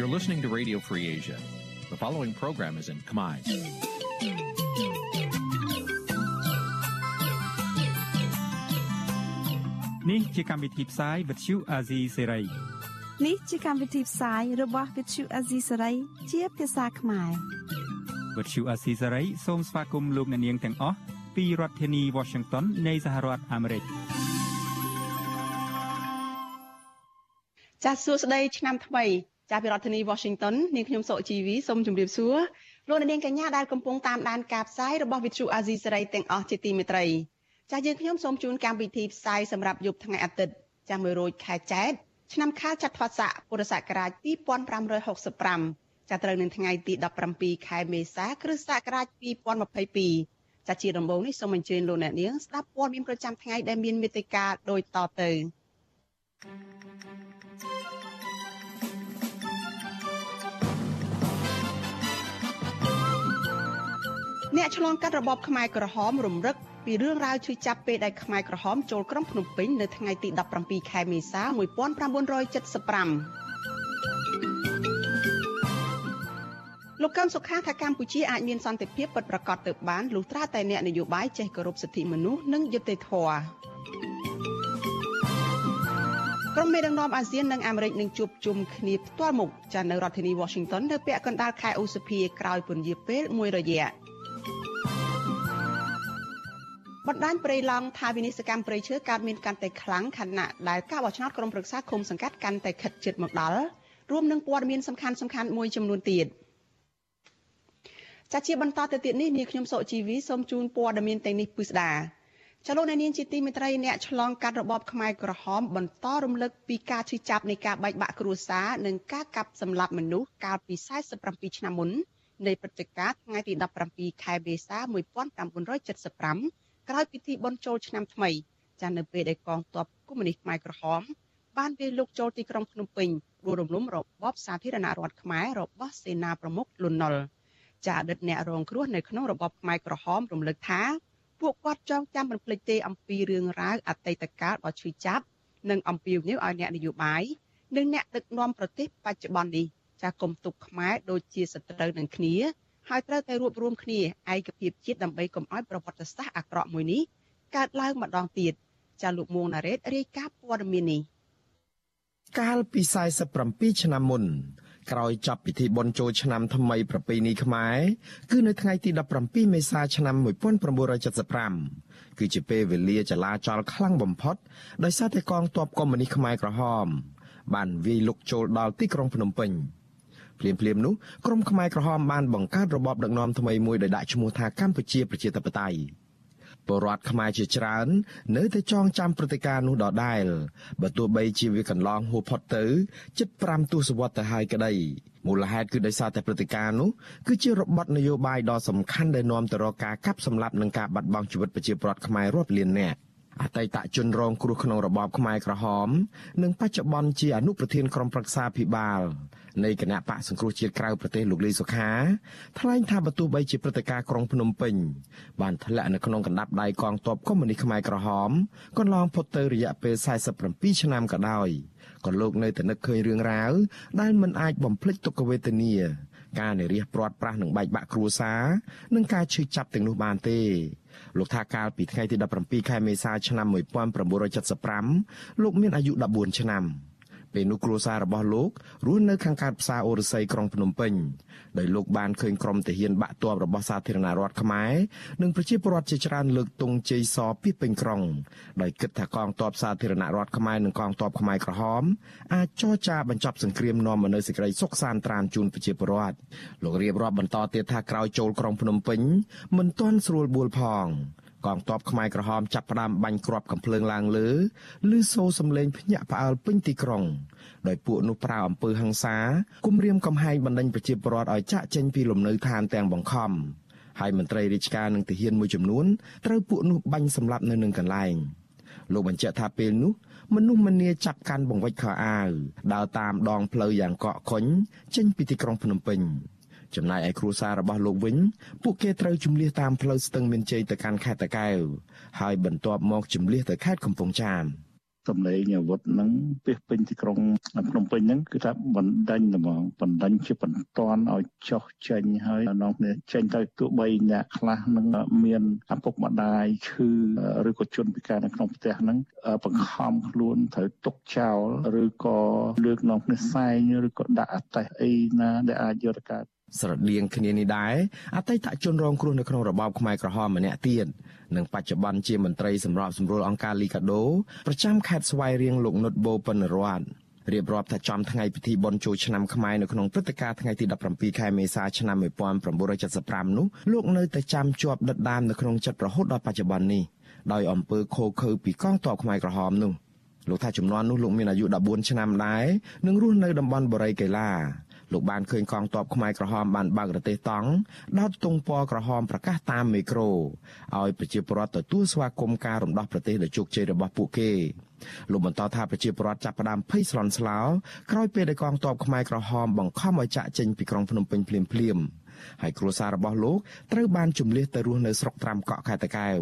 You're listening to Radio Free Asia. The following program is in Khmer. នេះជាកម្មវិធីផ្សាយ Vuthu Azizi Serai នេះជាកម្មវិធីផ្សាយរបស់ Vuthu Azizi Serai ជាភាសាខ្មែរ Vuthu Azizi Serai សូមស្វាគមន៍លោកអ្នកនាងទាំងអស់ពីរដ្ឋធានី Washington នៃសហរដ្ឋអាមេរិកចាសសួស្តីឆ្នាំថ្មី ចាស់ពីរដ្ឋធានី Washington នាងខ្ញុំសុកជីវីសូមជម្រាបសួរលោកអ្នកនាងកញ្ញាដែលកំពុងតាមដានការផ្សាយរបស់ Vuthu Azizi Serai ទាំងអស់ជាទីមេត្រីចាស់យើងខ្ញុំសូមជូនកម្មវិធីផ្សាយសម្រាប់យប់ថ្ងៃអាទិត្យចាស់1រោចខែចែកឆ្នាំខាលចត្វាស័កពុរសករាជ2565ចាស់ត្រូវនឹងថ្ងៃទី17ខែមេសាគ្រិស្តសករាជ2022ចាស់ជាដំបូងនេះសូមអញ្ជើញលោកអ្នកនាងស្ដាប់ព័ត៌មានប្រចាំថ្ងៃដែលមានមេត្តាដូចតទៅ thank you អ្នកឆ្លងកាត់របបខ្មែរក្រហមរំលឹកពីរឿងរ៉ាវឈឺចាប់ពេលដែលខ្មែរក្រហមចូលក្រុងភ្នំពេញនៅថ្ងៃទី17ខែមេសា1975លោកកឹមសុខាថាកម្ពុជាអាចមានសន្តិភាពពិតប្រាកដទៅបានលុះត្រាតែអ្នកនយោបាយចេះគោរពសិទ្ធិមនុស្សនិងយុត្តិធម៌ក្រុមមេដឹកនាំអាស៊ាននិងអាមេរិកនឹងជួបជុំគ្នាផ្ទាល់មុខចានៅរដ្ឋធានី Washington នៅពាក់កណ្ដាលខែឧសភាក្រោយពន្យាពេលមួយរយៈ បណ្ដាញព្រៃឡង់ថាវិនិស្សកម្មព្រៃឈើកើតមានកាន់តែខ្លាំងខណៈដែលការបោះឆ្នោតក្រុមប្រឹក្សាឃុំសង្កាត់កាន់តែខិតជិតមកដល់រួមនឹងព័ត៌មានសំខាន់សំខាន់មួយចំនួនទៀតចាជាបន្តទៅទៀតនេះនាងខ្ញុំសុជីវីសូមជូនព័ត៌មានទាំងនេះពិស្ដាចលនានាងជាទីមេត្រីអ្នកឆ្លងកាត់របបខ្មែរក្រហមបន្តរំលឹកពីការឈឺចាប់នៃការបែកបាក់គ្រួសារនិងការកាប់សម្លាប់មនុស្សកាលពី47ឆ្នាំមុននៃព្រឹត្តិការណ៍ថ្ងៃទី17ខែមេសា1975 ក្រោយពិធីបុណ្យចូលឆ្នាំថ្មីចានៅពេលដែលកងទ័ពកុម្មុយនីសខ្មែរក្រហម បានវាយលុកចូលទីក្រុងភ្នំពេញដួលរំលំរបបសាធារណរដ្ឋខ្មែររបស់សេនាប្រមុខលន់នល់ចាអតីតអ្នករងគ្រោះនៅក្នុងរបបខ្មែរក្រហមរំលឹកថាពួកគាត់ចងចាំមិនភ្លេចទេអំពីរឿងរ៉ាវអតីតកាលដ៏ឈឺចាប់និងអំពាវនាវឲ្យអ្នកនយោបាយនិងអ្នកដឹកនាំប្រទេសបច្ចុប្បន្ននេះចាគុំទុកខ្មែរដូចជាសត្រូវនឹងគ្នា ហើយត្រូវតែរួបរวมគ្នាឯកភាពជាតិដើម្បីកុំឲ្យប្រវត្តិសាស្ត្រអាក្រក់មួយនេះកើតឡើងម្ដងទៀតចាលោកមួងណារ៉េតរាយការណ៍ព័ត៌មាននេះកាលពី47ឆ្នាំមុនក្រោយចប់ពិធីបុណ្យចូលឆ្នាំថ្មីប្រពៃណីខ្មែរគឺនៅថ្ងៃទី17មេសាឆ្នាំ1975គឺជាពេលវេលាចលាចលខ្លាំងបំផុតដោយសារតែកងទ័ពកុម្មុយនីសខ្មែរក្រហម បានវាយលុកចូលដល់ទីក្រុងភ្នំពេញ។ ភ្លាមភ្លាមនោះក្រមខ្មែរក្រហមបានបង្កើតរបបដឹកនាំថ្មីមួយដោយដាក់ឈ្មោះថាកម្ពុជាប្រជាធិបតេយ្យពលរដ្ឋខ្មែរជាច្រើន នៅតែចងចាំព្រឹត្តិការណ៍នោះដដែលបើទោះបីជាវាកន្លងហួសផុតទៅជិត5ទសវត្សរ៍ទៅហើយក្តីមូលហេតុគឺដោយសារតែព្រឹត្តិការណ៍នោះគឺជារបបនយោបាយដ៏សំខាន់ដែលនាំទៅរកការកាប់សម្លាប់និងការបាត់បង់ជីវិតប្រជាពលរដ្ឋខ្មែររាប់លាននាក់អតីតជនរងគ្រោះក្នុងរបបខ្មែរក្រហម និងបច្ចុប្បន្នជាអនុប្រធានក្រុមប្រឹក្សាភិបាល នៃគណៈបកសង្គ្រោះជាតិក្រៅប្រទេសលោកលីសុខាថ្លែងថាបើទោះបីជាព្រឹត្តិការណ៍ក្រុងភ្នំពេញបានធ្លាក់នៅក្នុងកណ្ដាប់ដៃកងទ័ពកុម្មុយនីសខ្មែរក្រហមកន្លងផុតទៅរយៈពេល47ឆ្នាំក៏ដោយក៏លោកនៅតែនឹកឃើញរឿងរ៉ាវដែលមិនអាចបំភ្លេចទុក្ខវេទនាការនិរិះព្រាត់ប្រាសនឹងបែកបាក់គ្រួសារនិងការឈឺចាប់ទាំងនោះបានទេលោកថាកាលពីថ្ងៃទី17ខែមេសាឆ្នាំ1975លោកមានអាយុ14ឆ្នាំ ពេលនោះគ្រួសាររបស់លោករស់នៅខាងកើតផ្សារអូរស័យក្រុងភ្នំពេញដោយលោកបានឃើញក្រុមទាហានបាក់ទ័ពរបស់សាធារណរដ្ឋខ្មែរនិងប្រជាពលរដ្ឋជាច្រើនលើកទង់ជ័យសពីពេញក្រុងដោយគិតថាកងទ័ពសាធារណរដ្ឋខ្មែរនិងកងទ័ពខ្មែរក្រហមអាចចរចាបញ្ចប់សង្គ្រាមនាំមកនូវសេចក្តីសុខសាន្តត្រានជូនប្រជាពលរដ្ឋលោករៀបរាប់បន្តទៀតថាក្រោយចូលក្រុងភ្នំពេញមិនទាន់ស្រួលបួលផង កងទ័ពខ្មែរក្រហមចាប់ផ្ដើមបាញ់គ្រាប់កំភ្លើងឡើងលើឬសូរសំឡេងភ្ញាក់ផ្អើលពេញទីក្រុង ដោយពួកនោះប្រើអំពើហិង្សាគំរាមកំហែងបណ្ដេញប្រជាពលរដ្ឋឲ្យចាក់ចេញពីលំនៅឋានទាំងបង្ខំហើយមន្ត្រីរាជការនិងទាហានមួយចំនួនត្រូវពួកនោះបាញ់សម្លាប់នៅនឹងកន្លែងលោកបញ្ជាក់ថាពេលនោះមនុស្សម្នាចាប់កាន់បង្វិចខោអាវដើរតាមដងផ្លូវយ៉ាងកកខុញចេញពីទីក្រុងភ្នំពេញ ចំណែកឯគ្រួសាររបស់លោកវិញពួកគេត្រូវជំនះតាមផ្លូវស្ទឹងមានជ័យទៅកាន់ខេត្តតាកែវហើយបន្ទាប់មកជំនះទៅខេត្តកំពង់ចាមសម្លេងអាវុធហ្នឹងពីពេញទីក្រុងភ្នំពេញហ្នឹងគឺថាបណ្ដេញហ្មងបណ្ដេញជាបន្ទាន់ឲ្យចុះចេញហើយនោះនេះចេញទៅទោះបីអ្នកខ្លះនឹងមានឪពុកម្ដាយឈឺឬក៏ជនពិការនៅក្នុងផ្ទះហ្នឹងបង្ខំខ្លួនត្រូវទុកចោលឬក៏លើកនោះនេះសែងឬក៏ដាក់អតេះអីណាដែលអាចយកទៅកើត ស្រដៀងគ្នានេះដែរអតីតជនរងគ្រោះនៅក្នុងរបបខ្មែរក្រហមម្នាក់ទៀតនិងបច្ចុប្បន្នជាមន្ត្រីសម្របសម្រួលអង្គការលីកាដូប្រចាំខេត្តស្វាយរៀងលោកនុតបូប៉ុនរ័ត្នរៀបរាប់ថាចំថ្ងៃពិធីបុណ្យចូលឆ្នាំខ្មែរនៅក្នុងព្រឹត្តិការណ៍ថ្ងៃទី17ខែមេសាឆ្នាំ1975នោះលោកនៅតែចាំជាប់ដិតដាមនៅក្នុងចិត្តរហូតដល់បច្ចុប្បន្ននេះដោយអំពើខូខើពីកងទ័ពខ្មែរក្រហមនោះលោកថាចំនួននោះលោកមានអាយុ14ឆ្នាំដែរនិងរស់នៅតំបន់បរិយកៃឡា លោកបានឃើញកងទ័ពខ្មែរក្រហមបានបើករទេះតង់ដោតទង់ពណ៌ក្រហមប្រកាសតាមមេក្រូឲ្យប្រជាពលរដ្ឋទទួលស្វាគមន៍ការរំដោះប្រទេសដ៏ជោគជ័យរបស់ពួកគេលោកបន្តថាប្រជាពលរដ្ឋចាប់ផ្ដើមភ័យស្លន់ស្លោក្រោយពេលដែលកងទ័ពខ្មែរក្រហមបង្ខំឲ្យចាក់ចេញពីក្រុងភ្នំពេញភ្លាមៗហើយគ្រួសាររបស់លោកត្រូវបានជំលះទៅរស់នៅស្រុកត្រាំកក់ខេត្តតាកែវ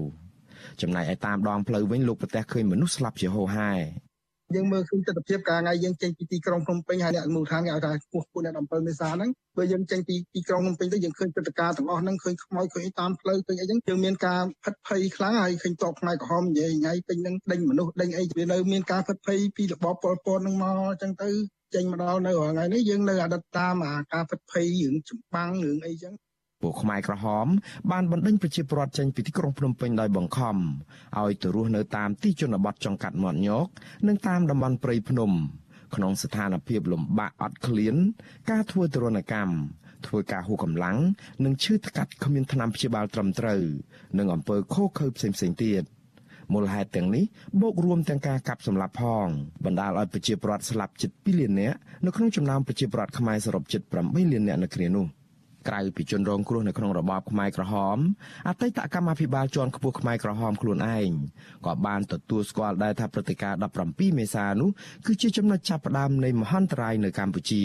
ចំណែកឯតាមដងផ្លូវវិញលោកប្រទះឃើញមនុស្សស្លាប់ជាហូរហែ យើងមើលឃើញទស្សនវិជ្ជាការថ្ងៃយើងចេញពីទីក្រុងភ្នំពេញហើយអ្នកមូលដ្ឋានគេឲ្យថាពោះពួកអ្នក7មេសាហ្នឹងបើយើងចេញពីទីក្រុងភ្នំពេញទៅយើងឃើញព្រឹត្តិការណ៍ទាំងអស់ហ្នឹងឃើញខ្មោចឃើញតាមផ្លូវឃើញអីហ្នឹងយើងមានការផិតភ័យខ្លាំងហើយឃើញតបថ្ងៃក្រហមនិយាយថ្ងៃពេញហ្នឹងដេញមនុស្សដេញអីវានៅមានការផិតភ័យពីរបបប៉ុលពតហ្នឹងមកអញ្ចឹងទៅចេញមកដល់នៅថ្ងៃនេះយើងនៅអតីតតាមអាការផិតភ័យរឿងចម្បាំងរឿងអីចឹង ពួកខ្មែរក្រហមបានបណ្ដេញប្រជាពលរដ្ឋចេញពីទីក្រុងភ្នំពេញដោយបង្ខំឲ្យទៅរស់នៅតាមទីជនបទចុងកាត់មាត់ញោកនិងតាមតំបន់ព្រៃភ្នំ ក្នុងស្ថានភាពលំបាកអត់ឃ្លាន ការធ្វើទរណកម្មធ្វើការហួកម្លាំងនិងឈឺថ្កាត់គ្មានថ្នាំព្យាបាលត្រឹមត្រូវនិងអំពើខុសខើផ្សេងផ្សេងទៀតមូលហេតុទាំងនេះបូករួមទាំងការកាប់សម្លាប់ផងបណ្ដាលឲ្យប្រជាពលរដ្ឋស្លាប់ជិត2លាននាក់នៅក្នុងចំណោមប្រជាពលរដ្ឋខ្មែរសរុបជិត8លាននាក់នៅគ្នានោះ ក្រៅពីជនរងគ្រោះនៅក្នុងរបបខ្មែរក្រហមអតីតកម្មាភិបាលជាន់ខ្ពស់ខ្មែរក្រហមខ្លួនឯងក៏បានទទួលស្គាល់ដែរថាព្រឹត្តិការណ៍17មេសានោះគឺជាចំណុចចាប់ផ្ដើមនៃមហន្តរាយនៅកម្ពុជា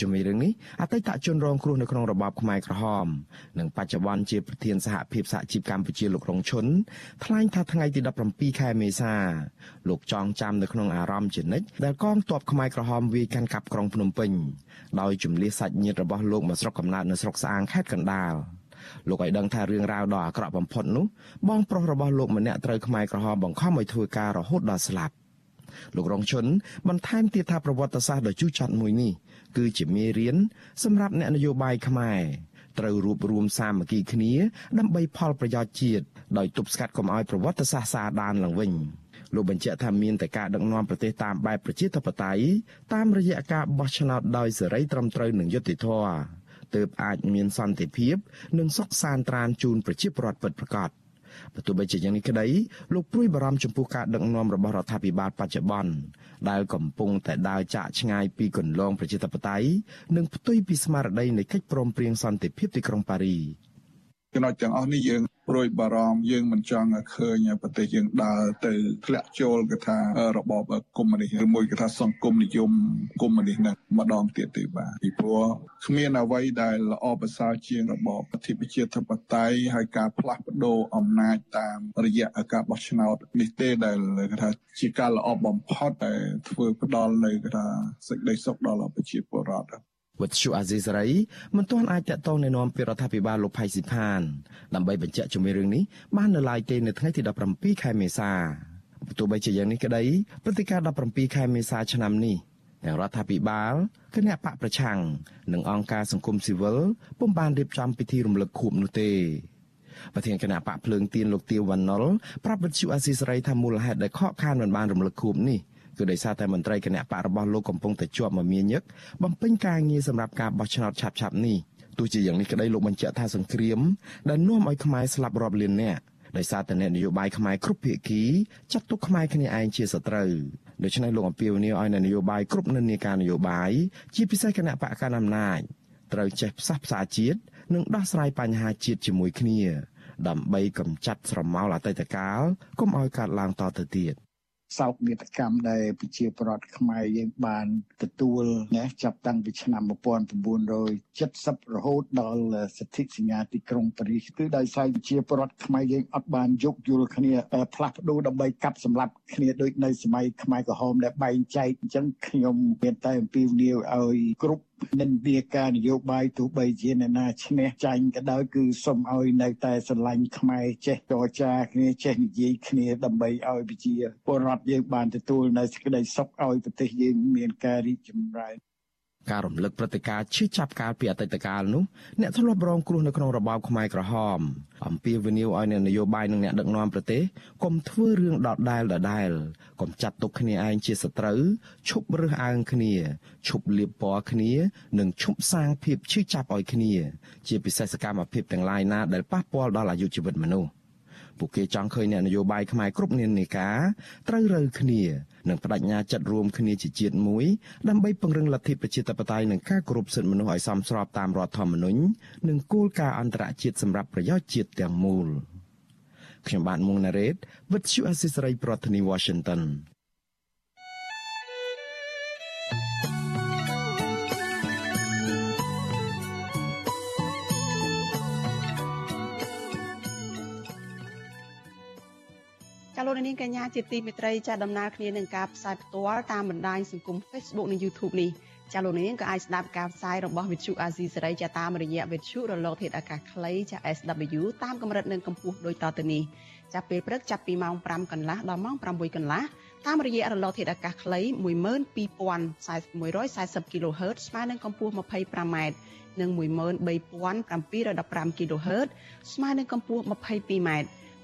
ជាមួយរឿងនេះអតីតជនរងគ្រោះនៅក្នុងរបបខ្មែរក្រហមនិងបច្ចុប្បន្នជាប្រធានសហភាពសហជីពកម្ពុជាលោករងឈុនថ្លែងថាថ្ងៃទី17ខែមេសាលោកចងចាំនៅក្នុងអារម្មណ៍ជានិច្ចដែលកងទ័ពខ្មែរក្រហមវាយកាន់កាប់ក្រុងភ្នំពេញដោយជំនះសាច់ញាតិរបស់លោកមកស្រុកកំណើតនៅស្រុកស្អាងខេត្តកណ្ដាលលោកឲ្យដឹងថារឿងរ៉ាវដ៏អាក្រក់បំផុតនោះបងប្រុសរបស់លោកម្នាក់ត្រូវខ្មែរក្រហមបង្ខំឲ្យធ្វើការរហូតដល់ស្លាប់ លោករងឈុនបន្ថែមទៀតថាប្រវត្តិសាស្ត្រដ៏ជូរចត់មួយនេះគឺជាមេរៀនសម្រាប់អ្នកនយោបាយខ្មែរត្រូវរួបរวมសាមគ្គីគ្នា ដើម្បីផលប្រយោជន៍ជាតិដោយទប់ស្កាត់កុំឲ្យប្រវត្តិសាស្ត្រសាដានឡើងវិញលោកបញ្ជាក់ថាមានតែការដឹកនាំប្រទេសតាមបែបប្រជាធិបតេយ្យតាមរយៈការបោះឆ្នោតដោយសេរីត្រឹមត្រូវនិងយុត្តិធម៌ទើបអាចមានសន្តិភាព និងសុខសាន្តត្រានជូនប្រជាពលរដ្ឋពិតប្រាកដ។ បើទោះបីជាយ៉ាងនេះក្តីលោកព្រួយបារម្ភចំពោះការដឹកនាំរបស់រដ្ឋាភិបាលបច្ចុប្បន្នដែលកំពុងតែដើរចាក់ឆ្ងាយពីគន្លងប្រជាធិបតេយ្យនិងផ្ទុយពីស្មារតីនៃកិច្ចព្រមព្រៀងសន្តិភាពទីក្រុងប៉ារី ចំណុចទាំងអស់នេះយើងព្រួយបារម្ភយើងមិនចង់ឲ្យឃើញប្រទេសយើងដើរទៅធ្លាក់ចូលគេថារបបកុម្មុយនីសឬមួយគេថាសង្គមនិយមកុម្មុយនីសហ្នឹងម្ដងទៀតទេបាទពីព្រោះគ្មានអ្វីដែលល្អប្រសើរជាងរបបអធិបជាធិបតេយ្យហើយការផ្លាស់ប្ដូរអំណាចតាមរយៈការបោះឆ្នោតនេះទេដែលគេថាជាការល្អបំផុតតែធ្វើផ្ដល់នៅគេថាសេចក្តីសុខដល់ប្រជាពលរដ្ឋ វត្តជូអាស៊ីសេរីមិនទាន់អាចតកតងណែនាំពីរដ្ឋាភិបាលលោកផៃស៊ីផានដើម្បីបញ្ជាក់ជំរឿងនេះបាននៅឡើយទេនៅថ្ងៃទី17ខែមេសាទោះបីជាយ៉ាងនេះក្តីព្រឹត្តិការណ៍17ខែមេសាឆ្នាំនេះទាំងរដ្ឋាភិបាលគណៈបកប្រឆាំងនិងអង្គការសង្គមស៊ីវិលពុំបានរៀបចំពិធីរំលឹកខួបនោះទេប្រធានគណៈបកភ្លើងទៀនលោកទាវវណ្ណុលប្រាប់វិទ្យុអាស៊ីសេរីថាមូលហេតុដែលខកខានមិនបានរំលឹកខួបនេះ គឺដោយសារតែមន្ត្រីគណៈបករបស់លោកកំពុងតែជាប់មមាញឹកបំពេញការងារសម្រាប់ការបោះឆ្នោតឆាប់ៗនេះទោះជាយ៉ាងនេះក្តីលោកបញ្ជាក់ថាសង្គ្រាមដែលនាំឲ្យខ្មែរស្លាប់រាប់លាននាក់ដោយសារតែអ្នកនយោបាយខ្មែរគ្រប់ភាគីចាត់ទុកខ្មែរគ្នាឯងជាសត្រូវដូច្នេះលោកអំពាវនាវឲ្យអ្នកនយោបាយគ្រប់និន្នាការនយោបាយជាពិសេសគណៈបកកណ្ដាលអំណាចត្រូវចេះផ្សះផ្សាជាតិនិងដោះស្រាយបញ្ហាជាតិជាមួយគ្នា ដើម្បីកម្ចាត់ស្រមោលអតីតកាលកុំឲ្យកើតឡើងតទៅទៀត សោកនាដកម្មដែលប្រជាប្រដ្ឋខ្មែរយើងបានទទួលណាចាប់តាំងពីឆ្នាំ1970រហូតដល់សិទ្ធិសញ្ញាទីក្រុងប៉ារីសគឺដោយសារប្រជាប្រដ្ឋខ្មែរយើងអត់បានយោគយល់គ្នាផ្លាស់ប្ដូរដើម្បីកាប់សម្លាប់គ្នាដូចនៅសម័យខ្មែរក្រហមដែលបែងចែកអញ្ចឹងខ្ញុំមានតែអំពាវនាវឲ្យគ្រប់ និន្នាការនយោបាយទោះបីជាអ្នកណាឈ្នះចាញ់ក៏ដោយគឺសូមឲ្យនៅតែស្រឡាញ់ខ្មែរចេះចរចាគ្នាចេះនិយាយគ្នាដើម្បីឲ្យប្រជាពលរដ្ឋយើងបានទទួលនៅសេចក្តីសុខឲ្យប្រទេសយើងមានការរីកចម្រើន ការរំលឹកព្រឹត្តិការណ៍ឈឺចាប់កាលពីអតីតកាលនោះអ្នកធ្លាប់រងគ្រោះនៅក្នុងរបបខ្មែរក្រហមអំពាវនាវឲ្យអ្នកនយោបាយនិងអ្នកដឹកនាំប្រទេសកុំធ្វើរឿងដដែលដដែលកុំចាត់ទុកគ្នាឯងជាសត្រូវឈប់រើសអើងគ្នាឈប់លៀបពណ៌គ្នា និងឈប់សាងភាពឈឺចាប់ឲ្យគ្នា ជាពិសេសសកម្មភាពទាំងឡាយណាដែលប៉ះពាល់ដល់អាយុជីវិតមនុស្ស ពួកគេចង់ឃើញអ្នកនយោបាយខ្មែរគ្រប់និន្នាការត្រូវរើគ្នានិងបដិញ្ញាចិត្តរួមគ្នាជាជាតិមួយដើម្បីពង្រឹងលទ្ធិប្រជាធិបតេយ្យនិងការគោរពសិទ្ធិមនុស្សឲ្យសមស្របតាមរដ្ឋធម្មនុញ្ញនិងគោលការណ៍អន្តរជាតិសម្រាប់ប្រយោជន៍ជាតិទាំងមូលខ្ញុំបាទមុងណារ៉េត With you Assisary ប្រធានាទី Washington ចាលោកនាងកញ្ញាជាទីមេត្រីចាដំណើរគ្នានឹងការផ្សាយផ្ទាល់តាមបណ្ដាញសង្គម Facebook និង YouTube នេះចាលោកនាងក៏អាចស្ដាប់ការផ្សាយរបស់ Vithu Azizi សេរីចាតាមរយៈ Vithu រលក ធាតុអាកាសខ្លីចា SW តាមកម្រិតនិងកម្ពស់ដូចតទៅនេះចាប់ពេលព្រឹកចាប់ពីម៉ោង5កន្លះដល់ម៉ោង6កន្លះតាមរយៈរលកធាតុអាកាសខ្លី12140 kHz ស្មើនឹងកម្ពស់ 25m និង13715 kHz ស្មើនឹងកម្ពស់ 22m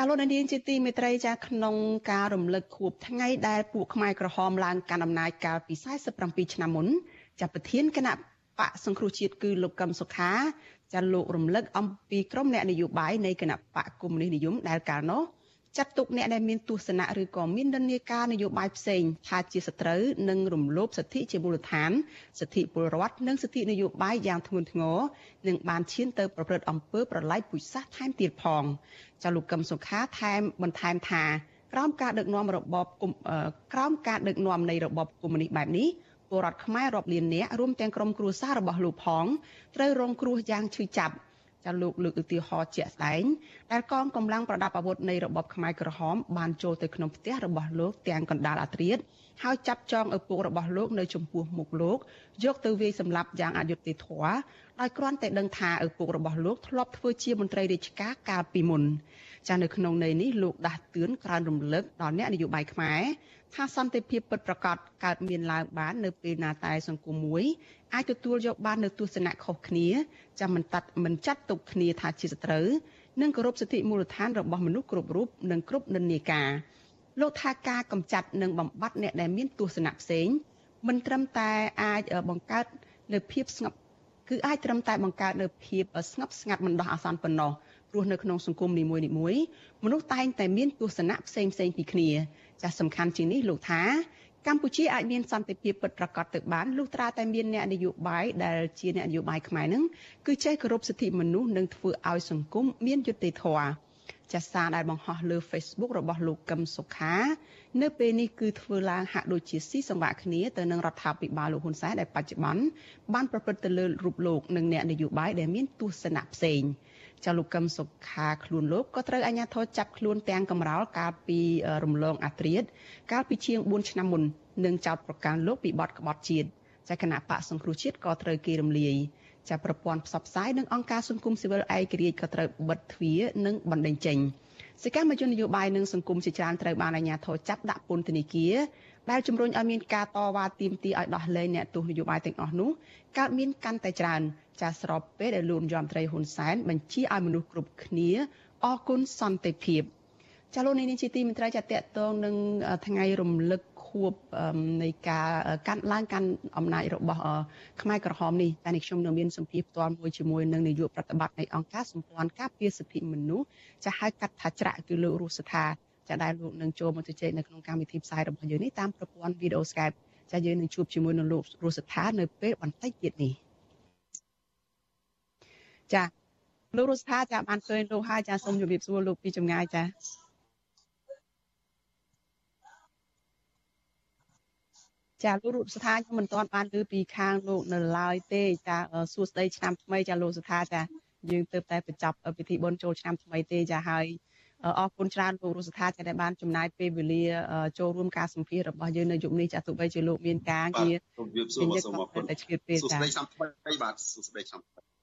ចាលោកនាងជាទីមេត្រីចាក្នុងការរំលឹកខួបថ្ងៃដែលពួកខ្មែរក្រហមឡើងកាន់អំណាចកាលពី47ឆ្នាំមុនចាប្រធានគណៈបកសង្គ្រោះជាតិគឺលោកកឹមសុខាចាលោករំលឹកអំពីក្រមអ្នកនយោបាយនៃគណៈបកកុម្មុយនីសនិយមដែលកាលនោះ ចាត់ទុកអ្នកដែលមានទស្សនៈឬក៏មាននិន្នាការនយោបាយផ្សេងថាជាសត្រូវនិងរំលោភសិទ្ធិជាមូលដ្ឋានសិទ្ធិពលរដ្ឋនិងសិទ្ធិនយោបាយយ៉ាងធ្ងន់ធ្ងរនិងបានឈានទៅប្រព្រឹត្តអំពើប្រល័យពូជសាសន៍ថែមទៀតផងចាលោកកឹមសុខាថែមបន្ថែមថាក្រោមការដឹកនាំរបបក្រោមការដឹកនាំនៃរបបកុម្មុយនីសបែបនេះពលរដ្ឋខ្មែររាប់លាននាក់រួមទាំងក្រុមគ្រួសាររបស់លោកផងត្រូវរងគ្រោះយ៉ាងឈឺចាប់ ចាលោកលើកឧទាហរណ៍ជាក់ស្ដែងដែលកងកម្លាំងប្រដាប់អាវុធនៃរបបខ្មែរក្រហមបានចូលទៅក្នុងផ្ទះរបស់លោកទាំងកណ្ដាលអាត្រៀតហើយចាប់ចងឪពុករបស់លោកនៅចំពោះមុខលោកយកទៅវាយសម្លាប់យ៉ាងអយុត្តិធម៌ដោយគ្រាន់តែដឹងថាឪពុករបស់លោកធ្លាប់ធ្វើជាមន្ត្រីរាជការកាលពីមុន ចានៅក្នុងន័យនេះលោកដាស់តឿនក្រើនរំលឹកដល់អ្នកនយោបាយខ្មែរថាសន្តិភាពពិតប្រាកដកើតមានឡើងបាននៅពេលណាតែសង្គមមួយអាចទទួលយកបាននៅទស្សនៈខុសគ្នាចាំមិនតាត់មិនចាត់ទុកគ្នាថាជាសត្រូវនិងគោរពសិទ្ធិមូលដ្ឋានរបស់មនុស្សគ្រប់រូបនិងគ្រប់និន្នាការលោកថាការកម្ចាត់និងបំបត្តិអ្នកដែលមានទស្សនៈផ្សេងមិនត្រឹមតែអាចបង្កើតនៅភាពស្ងប់គឺអាចត្រឹមតែបង្កើតនៅភាពស្ងប់ស្ងាត់មិនដោះអាសន្នប៉ុណ្ណោះ ព្រោះនៅក្នុងសង្គមនីមួយៗមនុស្សតែងតែមានទស្សនៈផ្សេងផ្សេងពីគ្នាចាស់សំខាន់ជាងនេះលោកថាកម្ពុជាអាចមានសន្តិភាពពិតប្រាកដទៅបានលុះត្រាតែមានអ្នកនយោបាយដែលជាអ្នកនយោបាយខ្មែរនឹងគឺចេះគោរពសិទ្ធិមនុស្សនិងធ្វើឲ្យសង្គមមានយុត្តិធម៌ចាសសារដែលបង្ហោះលើ Facebook របស់លោកកឹមសុខា នៅពេលនេះគឺធ្វើឡើងហាក់ដូចជាស៊ីសង្វាក់គ្នាទៅនឹងរដ្ឋាភិបាលលោកហ៊ុនសែនដែលបច្ចុប្បន្នបានប្រព្រឹត្តទៅលើរូបលោកនិងអ្នកនយោបាយដែលមានទស្សនៈផ្សេង។ ចាលោកកឹមសុខាខ្លួនលោកក៏ត្រូវអាជ្ញាធរចាប់ខ្លួនទាំងកំរោលកាលពីរំលងអាត្រៀតកាលពីជាង4ឆ្នាំមុននិងចោទប្រកាន់លោកពីបទក្បត់ជាតិចាគណៈបកសង្គ្រោះជាតិក៏ត្រូវគេរំលាយចាប្រព័ន្ធផ្សព្វផ្សាយនិងអង្គការសង្គមស៊ីវិលឯករាជ្យក៏ត្រូវបិទទ្វារនិងបណ្តេញចេញសកម្មជននយោបាយនិងសង្គមជាច្រើនត្រូវបានអាជ្ញាធរចាប់ដាក់ពន្ធនាគារដែលជំរុញឲ្យមានការតវ៉ាទាមទារឲ្យដោះលែងអ្នកទោសនយោបាយទាំងអស់នោះកើតមានកាន់តែច្រើន ចាស្របពេលដែលលោកយមត្រីហ៊ុនសែនបញ្ជាឲ្យមនុស្សគ្រប់គ្នាអរគុណសន្តិភាពចាលោកនេះជាទីមន្ត្រីចាតកតងនឹងថ្ងៃរំលឹកខួបនៃការកាន់ឡើងកាន់អំណាចរបស់ខ្មែរក្រហមនេះតែនេះខ្ញុំនៅមានសម្ភារផ្ទាល់មួយជាមួយនឹងនាយកប្រតិបត្តិនៃអង្គការសម្ព័ន្ធការពារសិទ្ធិមនុស្សចាហៅកាត់ថាច្រាក់គឺលោករស់ស្ថាចាដែលលោកនឹងចូលមកជជែកនៅក្នុងកម្មវិធីផ្សាយរបស់យើងនេះតាមប្រព័ន្ធវីដេអូ Skype ចាយើងនឹងជួបជាមួយនឹងលោករស់ស្ថានៅពេលបន្តិចទៀតនេះ ចាលោករស់ស្ថាចាបានឃើញលោកហើយចាសូមជម្រាបសួរលោកពីចម្ងាយចាចាលោករូបស្ថាខ្ញុំមិនទាន់បានឮពីខាងលោកនៅឡើយទេចាសួស្តីឆ្នាំថ្មីចាលោកស្ថាចាយើងទើបតែបញ្ចប់ពិធីបុណ្យចូលឆ្នាំថ្មីទេចាហើយអរគុណច្រើនលោករស់ស្ថាចាដែលបានចំណាយពេលវេលាចូលរួមការសម្ភាសរបស់យើងនៅយប់នេះចាទោះបីជាលោកមានការងារសូមជម្រាបសួរសូមអរគុណតែឆ្លៀតពេលចាសួស្តីឆ្នាំថ្មីបាទសួស្តីឆ្នាំថ្មី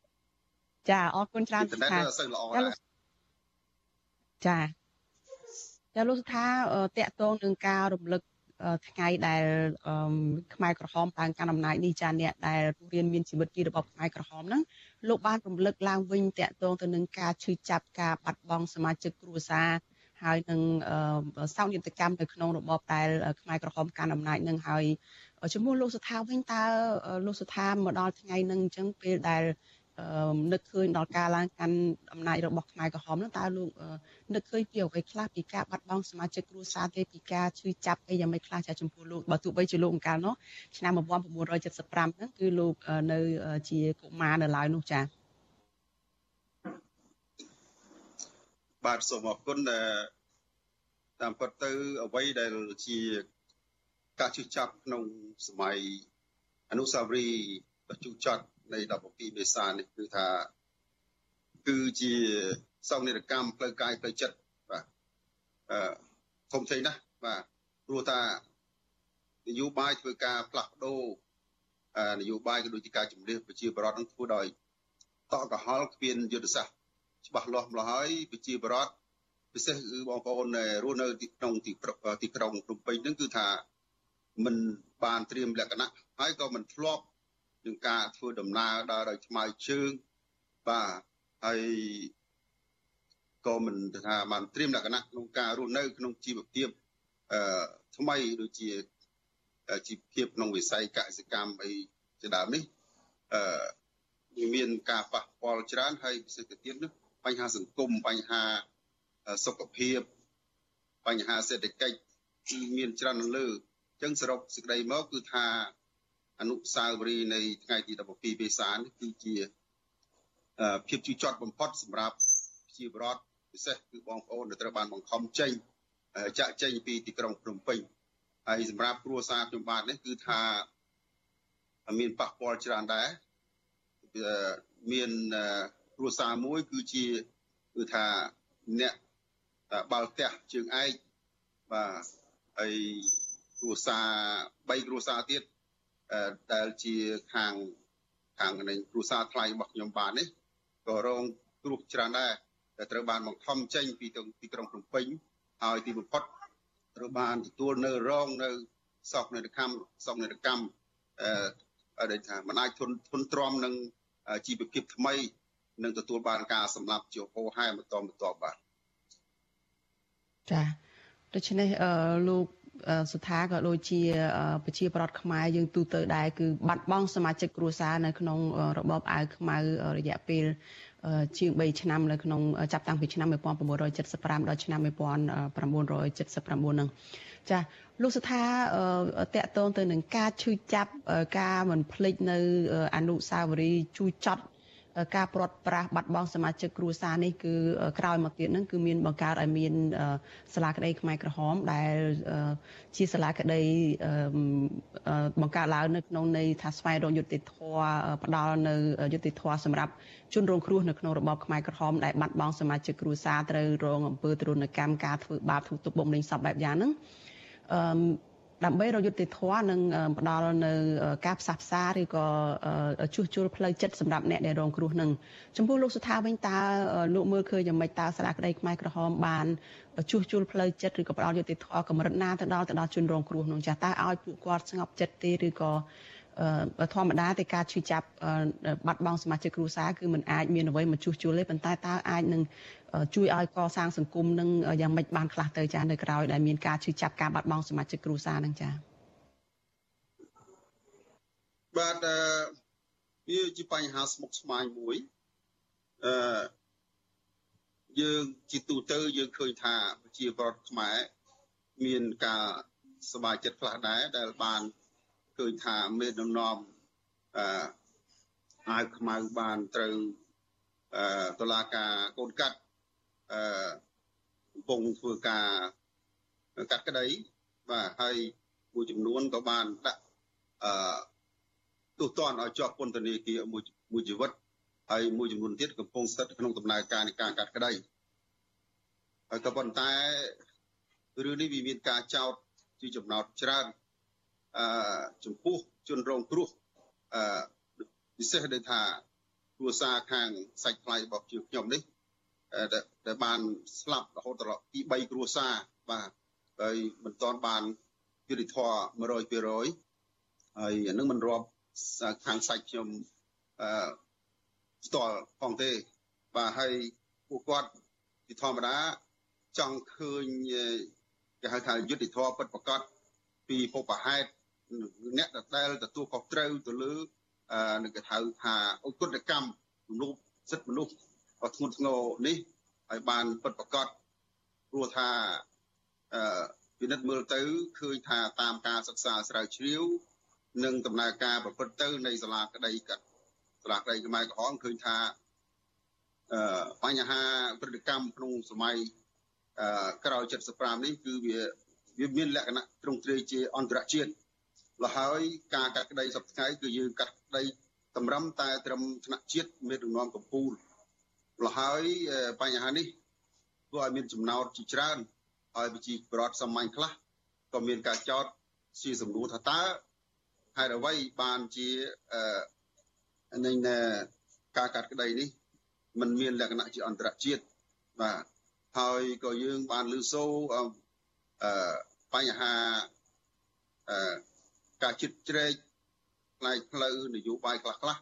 ចាអរគុណច្រើនស្ថាចាចាលោកស្ថាតកតងនឹងការរំលឹកថ្ងៃដែលខ្មែរក្រហមឡើងកាន់អំណាចនេះចាអ្នកដែលរៀនមានជីវិតពីរបបខ្មែរក្រហមហ្នឹងលោកបានរំលឹកឡើងវិញតកតងទៅនឹងការឈឺចាប់ការបាត់បង់សមាជិកគ្រួសារហើយនឹងសោកនាដកម្មនៅក្នុងរបបដែលខ្មែរក្រហមកាន់អំណាចនឹងហើយជាមួយលោកសុថាវិញតើលោកសុថាមកដល់ថ្ងៃនឹងអញ្ចឹងពេលដែល នឹកឃើញដល់ការឡើងកាន់អំណាចរបស់ខ្មែរក្រហមនោះតើលោកនឹកឃើញពីអ្វីខ្លះពីការបាត់បង់សមាជិកគ្រួសារទេពីការឈឺចាប់អីយ៉ាងម៉េចខ្លះចាចំពោះលោកបើទោះបីជាលោកអង្កាលនោះឆ្នាំ1975ហ្នឹងគឺលោកនៅជាកុមារនៅឡើយនោះចាបាទសូមអរគុណតាមពិតទៅអ្វីដែលជាការជិះចាប់ក្នុងសម័យអនុស្សាវរីយ៍ដ៏ជូរចត់នៃ 17មេសានេះគឺថាគឺជាសោកនាដកម្មផ្លូវកាយផ្លូវចិត្តបាទអឺធំធេងណាស់បាទព្រោះថានយោបាយធ្វើការផ្លាស់ប្ដូរនយោបាយក៏ដូចជាការជំនះប្រជាបរតនឹងធ្វើដោយតកកហល់គ្មានយុទ្ធសាស្ត្រច្បាស់លាស់ម្ល៉េះហើយប្រជាបរតពិសេសគឺបងប្អូនរស់នៅទីក្នុងទីទីក្រុងភ្នំពេញហ្នឹងគឺថាមិនបានត្រៀមលក្ខណៈហើយក៏មិនធ្លាប់ នឹងការធ្វើដំណើរដើរដោយថ្មើរជើងបាទហើយក៏មិនថាបានត្រៀមលក្ខណៈក្នុងការរស់នៅ ក្នុងជីវភាពអឺថ្មីដូចជាជីវភាពក្នុងវិស័យកសិកម្មអីជាដើមនេះអឺមានការប៉ះពាល់ច្រើនហើយពិសេសទៅទៀតនោះបញ្ហាសង្គមបញ្ហាសុខភាពបញ្ហាសេដ្ឋកិច្ចគឺមានច្រើនលើអញ្ចឹងសរុបសេចក្តីមកគឺថា អនុស្សាវរីយ៍នៃថ្ងៃទី12មេសានេះគឺជាភាពជឿជាក់បំផុតសម្រាប់ជាបរដ្ឋពិសេសគឺបងប្អូនដែលត្រូវបានបង្ខំចេញចាក់ចេញពីទីក្រុងភ្នំពេញហើយសម្រាប់គ្រួសារខ្ញុំបាទនេះគឺថាមានប៉ះពាល់ច្រើនដែរមានគ្រួសារមួយគឺជាគឺថាអ្នកបាល់ផ្ទះជើងឯកបាទហើយគ្រួសារ3គ្រួសារទៀត ដែលជាខាងខាងនៃគ្រួសារថ្លៃរបស់ខ្ញុំបាននេះក៏រងគ្រោះច្រើនដែរដែលត្រូវបានបង្ខំចេញពីទីក្រុងភ្នំពេញហើយទីបំផុតត្រូវបានទទួលនៅរងនៅសោកនាដកម្មសោកនាដកម្មអឺដែលថាមិនអាចធន់ធន់ទ្រាំនឹងជីវភាពថ្មីនឹងទទួលបានការសម្លាប់ជាហោហែបន្តបន្តបាទចាដូច្នេះអឺលោក សុថាក៏ដូចជាប្រជាប្រដ្ឋខ្មែរយើងទូទៅដែរគឺបាត់បង់សមាជិកគ្រួសារនៅក្នុងរបបអាវខ្មៅរយៈពេលជាង3ឆ្នាំនៅក្នុងចាប់តាំងពីឆ្នាំ1975ដល់ឆ្នាំ1979ហ្នឹងចាលោកសុថាតកតងទៅនឹងការឈឺចាប់ការមិនភ្លេចនៅអនុសាវរីយ៍ជូចត់ ការព្រាត់ប្រាសបាត់បង់សមាជិកគ្រួសារនេះគឺក្រោយមកទៀតហ្នឹងគឺមានបង្កើតឲ្យមានសាលាក្តីខ្មែរក្រហមដែលជាសាលាក្តីបង្កើតឡើងនៅក្នុងន័យថាស្វែងរកយុត្តិធម៌ផ្ដល់នៅយុត្តិធម៌សម្រាប់ជនរងគ្រោះនៅក្នុងរបបខ្មែរក្រហមដែលបាត់បង់សមាជិកគ្រួសារត្រូវរងអំពើទរណកម្មការធ្វើបាបធ្វើទុកបុកម្នេញសពបែបយ៉ាងហ្នឹងអឺ ដើម្បីរយុទ្ធធម៌និងផ្ដល់នៅការផ្សះផ្សាឬក៏ជួសជុលផ្លូវចិត្តសម្រាប់អ្នកដែលរងគ្រោះនឹងចំពោះលោកសុថាវិញតើលោកមើលឃើញយ៉ាងម៉េចតើសាលាក្តីខ្មែរក្រហមបានជួសជុលផ្លូវចិត្តឬក៏ផ្ដល់យុត្តិធម៌កម្រិតណាទៅដល់ទៅដល់ជនរងគ្រោះនោះចាស់តើឲ្យពួកគាត់ស្ងប់ចិត្តទេឬក៏ ធម្មតាតែការឈឺចាប់បាត់បង់សមាជិកគ្រួសារគឺมันអាចមានអ្វីមកជួសជុលទេប៉ុន្តែតើអាចនឹងជួយឲ្យកសាងសង្គមនឹងយ៉ាងម៉េចបានខ្លះទៅចានៅក្រៅដែលមានការឈឺចាប់ការបាត់បង់សមាជិកគ្រួសារនឹងចាបាទវាជាបញ្ហាស្មុគស្មាញមួយអឺយើងជាទូទៅយើងឃើញថាប្រជាពលរដ្ឋខ្មែរមានការសบายចិត្តខ្លះដែរដែលបាន ឃើញថាមេដឹកនាំអឺអាវខ្មៅបានត្រូវអឺតឡាការកូនកាត់អឺកំពុងធ្វើការកាត់ក្តីបាទហើយមួយចំនួនក៏បានដាក់អឺទូទាត់ឲ្យជាប់ពន្ធនាគារមួយមួយជីវិតហើយមួយចំនួនទៀតកំពុងស្ថិតក្នុងដំណើរការនៃការកាត់ក្តីហើយក៏ប៉ុន្តែរឿងនេះវាមានការចោទជាចំណោទច្រើន អឺចំពោះជនរងគ្រោះអឺពិសេសដែលថាគ្រួសារខាងសាច់ថ្លៃរបស់ជាខ្ញុំនេះដែលបានស្លាប់រហូតដល់ទី3គ្រួសារបាទហើយមិនទាន់បានយុតិធធ100%ហើយអានឹងមិនរាប់ខាងសាច់ខ្ញុំអឺផ្ទាល់ផងទេបាទហើយពួកគាត់ជាធម្មតាចង់ឃើញគេហៅថាយុតិធធពិតប្រកបពីពុបហេតុ អ្នកដែលទទួលខុសត្រូវទៅលើនឹងគេហៅថាអគុណកម្មមនុស្សសិទ្ធិមនុស្សធ្ងន់ធ្ងរនេះឲ្យបានពិតប្រកបព្រោះថាអឺពិនិត្យមើលទៅឃើញថាតាមការសិក្សាស្រាវជ្រាវនិងដំណើរការប្រព្រឹត្តទៅនៃសាលាក្តីកាត់សាលាក្តីខ្មែរក្រហមឃើញថាអឺបញ្ហាព្រឹត្តិកម្មក្នុងសម័យអឺក្រោយ75នេះគឺវាវាមានលក្ខណៈទ្រង់ទ្រាយជាអន្តរជាតិ លហើយការកាត់ក្តីសប្តាហ៍គឺយើងកាត់ក្តីតម្រឹមតែត្រឹមថ្នាក់ជាតិមេដឹកនាំកម្ពុជាលហើយបញ្ហានេះធ្វើឲ្យមានចំណោទជាច្រើនហើយប្រជាប្រដ្ឋសាមញ្ញខ្លះក៏មានការចោទជាសំណួរថាតើហេតុអ្វីបានជាអឺនឹងការកាត់ក្តីនេះมันមានលក្ខណៈជាអន្តរជាតិបាទហើយក៏យើងបានលើសូអឺបញ្ហាអឺ ការជិតជ្រែកផ្នែកផ្លូវនយោបាយខ្លះខ្លះ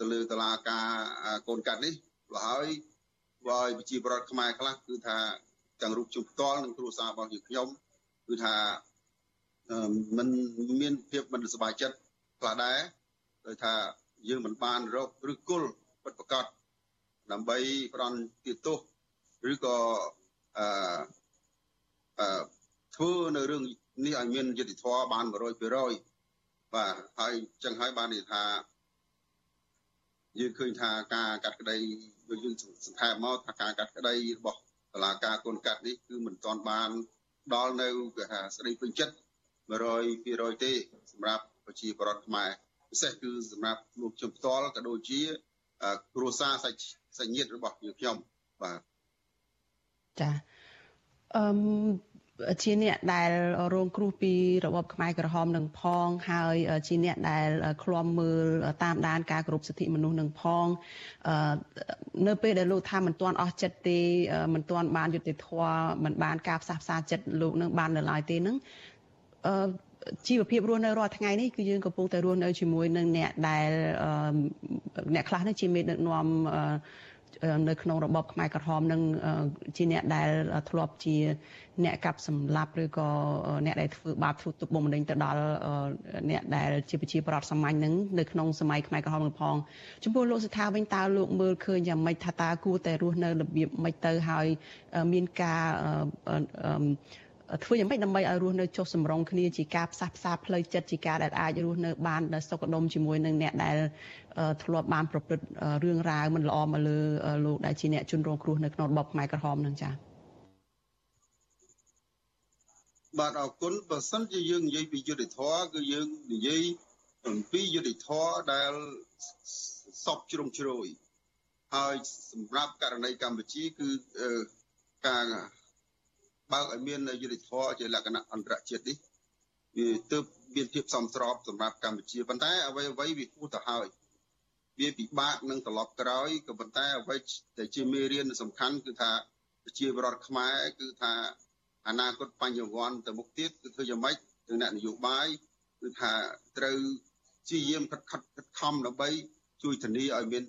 ទៅលើតឡាការកូនកាត់នេះហើយបើប្រជាប្រដ្ឋខ្មែរខ្លះគឺថាទាំងរូបជុំផ្ទាល់និងគ្រួសាររបស់យើងខ្ញុំគឺថាมันមានភាពមិនសប្បាយចិត្តខ្លះដែរដោយថាយើងមិនបានរកឬគល់ពិតប្រកបដើម្បីផ្ដន់ទាទោសឬក៏អឺអឺធ្វើនៅរឿង នេះឲ្យមានយុត្តិធម៌បាន100%បាទហើយចឹងហើយបាននិយាយថាយើងឃើញថាការកាត់ក្តីដូចយើងសង្ខេបមកថាការកាត់ក្តីរបស់តឡាការគុណកាត់នេះគឺមិនទាន់បានដល់នៅគេថាស្ដីពេញចិត្ត100%ទេសម្រាប់ប្រជាពលរដ្ឋខ្មែរពិសេសគឺសម្រាប់លោកខ្ញុំផ្ទាល់ក៏ដូចជាគ្រួសារសាច់សាច់ញាតិរបស់យើងខ្ញុំបាទចាអឺ ជាអ្នកដែលរងគ្រោះពីរបបខ្មែរក្រហមនឹងផងហើយជាអ្នកដែលឃ្លាំមើលតាមដានការគោរពសិទ្ធិមនុស្សនឹងផងនៅពេលដែលលោកថាមិនទាន់អស់ចិត្តទេមិនទាន់បានយុត្តិធម៌មិនបានការផ្សះផ្សាចិត្តលោកនឹងបាននៅឡើយទេនឹងជីវភាពរស់នៅរាល់ថ្ងៃនេះគឺយើងកំពុងតែរស់នៅជាមួយនឹងអ្នកដែលអ្នកខ្លះនេះជាមេដឹកនាំ នៅក្នុងរបបខ្មែរក្រហមនឹងជាអ្នកដែលធ្លាប់ជា អ្នកកាប់សម្លាប់ឬក៏អ្នកដែលធ្វើបាបធ្វើទុកបុកម្នេញទៅដល់អ្នកដែលជាប្រជាប្រដ្ឋសាមញ្ញនឹងនៅក្នុងសម័យខ្មែរក្រហមនឹងផងចំពោះលោកសិដ្ឋាវិញតើលោកមើលឃើញយ៉ាងម៉េចថាតើគួរតែរស់នៅរបៀបម៉េចទៅហើយមានការ ធ្វើយ៉ាងម៉េចដើម្បីឲ្យរស់នៅចុះសម្រុងគ្នាជាការផ្សះផ្សាផ្លូវចិត្តជាការដែលអាចរស់នៅបានសុខដុមជាមួយនឹងអ្នកដែលធ្លាប់បានប្រព្រឹត្តរឿងរ៉ាវមិនល្អមកលើលោកដែលជាអ្នកជនរងគ្រោះនៅក្នុងរបបខ្មែរក្រហមនឹងចា៎បាទអរគុណបើសិនជាយើងនិយាយពីយុទ្ធធរគឺយើងនិយាយអំពីយុទ្ធធរដែលសពជ្រុងជ្រោយហើយសម្រាប់ករណីកម្ពុជាគឺការ បើកឲ្យមានយុទ្ធធរជាលក្ខណៈអន្តរជាតិនេះវាទើបមានភាពសមស្របសម្រាប់កម្ពុជាប៉ុន្តែអ្វីអ្វីវាគួរទៅហើយវាពិបាកនឹងត្រឡប់ក្រោយក៏ប៉ុន្តែអ្វីដែលជាមេរៀនសំខាន់គឺថាប្រជាពលរដ្ឋខ្មែរគឺថាអនាគតបញ្ញវន្តទៅមុខទៀតគឺធ្វើយ៉ាងម៉េចនឹងអ្នកនយោបាយគឺថាត្រូវព្យាយាមខិតខិតខិតខំដើម្បីជួយធានាឲ្យមាន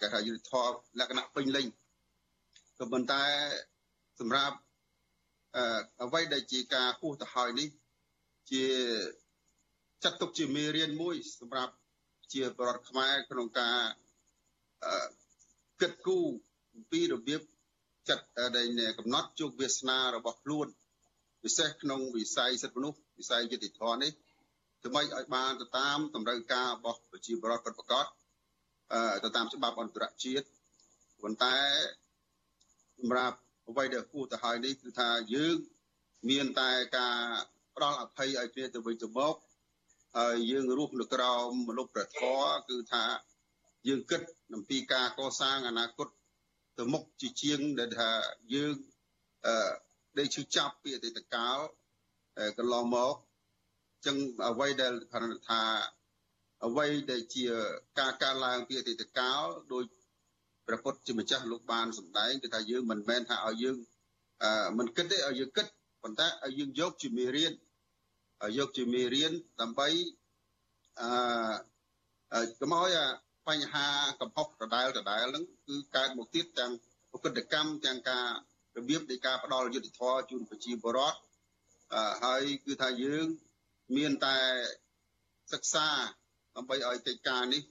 គេថាយុទ្ធធម៌លក្ខណៈពេញលេញក៏ប៉ុន្តែសម្រាប់ អ្វីដែលជាការហួសទៅហើយនេះជាចាត់ទុកជាមេរៀនមួយ សម្រាប់ជាបរដ្ឋខ្មែរក្នុងការគិតគូរអំពីរបៀបចាត់ដែលកំណត់ជោគវាសនារបស់ខ្លួនពិសេសក្នុងវិស័យសិទ្ធិមនុស្សវិស័យយុតិធម៌នេះដើម្បីឲ្យបានទៅតាមតម្រូវការរបស់ប្រជាពលរដ្ឋពិតប្រាកដទៅតាមច្បាប់អន្តរជាតិប៉ុន្តែសម្រាប់ អ្វីដែលគួរទៅហើយនេះគឺថាយើងមានតែការផ្ដល់អភ័យឲ្យគ្នាទៅវិញទៅមកហើយយើងរស់នៅក្រោមមនុស្សប្រធរគឺថាយើងគិតអំពីការកសាងអនាគតទៅមុខជាជាងដែលថាយើងអឺដែលឈឺចាប់ពីអតីតកាលកន្លងមកចឹងអ្វីដែលថាអ្វីដែលជាការកើនឡើងពីអតីតកាលដោយ ព្រះពុទ្ធជាម្ចាស់លោកបានសម្ដែងគឺថាយើងមិនមែនថាឲ្យយើងអឺមិនគិតទេឲ្យយើងគិតប៉ុន្តែឲ្យយើងយកជាមេរៀនយកជាមេរៀនដើម្បីអឺកុំឲ្យបញ្ហាកំហុសដដែលដដែលហ្នឹងគឺកើតមកទៀតទាំងប្រតិកម្មទាំងការរបៀបនៃការផ្ដល់យុត្តិធម៌ជូនប្រជាពលរដ្ឋហើយគឺថាយើងមានតែសិក្សាដើម្បីឲ្យកិច្ចការនេះ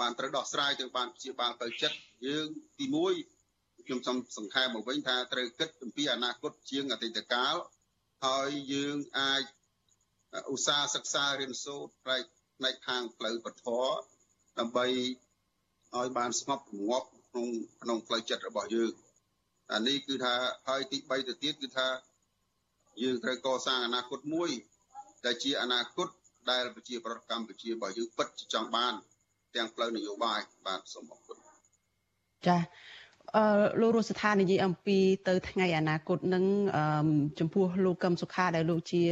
បានត្រូវដោះស្រាយទៅបានជាបានទៅចិត្តយើងទី1ខ្ញុំសូមសង្ខេបមកវិញថាត្រូវគិតអំពីអនាគតជាងអតីតកាលហើយយើងអាចឧស្សាហ៍សិក្សារៀនសូត្រផ្នែកផ្នែកខាងផ្លូវពធដើម្បីឲ្យបានស្ងប់រងាប់ក្នុងក្នុងផ្លូវចិត្តរបស់យើងអានេះគឺថាហើយទី3ទៅទៀតគឺថាយើងត្រូវកសាងអនាគតមួយដែលជាអនាគតដែលប្រជាប្រដ្ឋកម្ពុជារបស់យើងពិតចង់បាន ទាំងផ្លូវនយោបាយបាទសូមអរគុណចាអឺលោករស់ស្ថាននិយាយអំពីទៅថ្ងៃអនាគតនឹងចំពោះលោកកឹមសុខាដែលលោកជា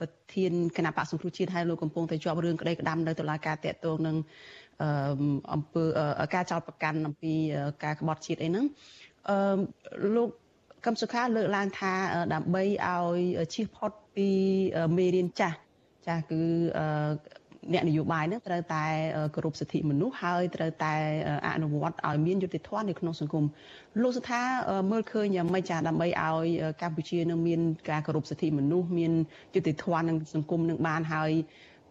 ប្រធានគណៈបកសង្គ្រោះជាតិហើយលោកកំពុងតែជាប់រឿងក្តីក្តាំនៅតុលាការតាក់ទងនឹងអឺអំពើការចោទប្រកាន់អំពីការក្បត់ជាតិអីហ្នឹងអឺលោកកឹមសុខាលើកឡើងថាដើម្បីឲ្យជៀសផុតពីមេរៀនចាស់ចាស់គឺ អ្នកនយោបាយនឹងត្រូវតែគោរពសិទ្ធិមនុស្សហើយត្រូវតែអនុវត្តឲ្យមានយុត្តិធម៌នៅក្នុងសង្គមលោកសុថាមើលឃើញយ៉ាងម៉េចចាដើម្បីឲ្យកម្ពុជានឹងមានការគោរពសិទ្ធិមនុស្សមានយុត្តិធម៌នឹងសង្គមនឹងបានហើយ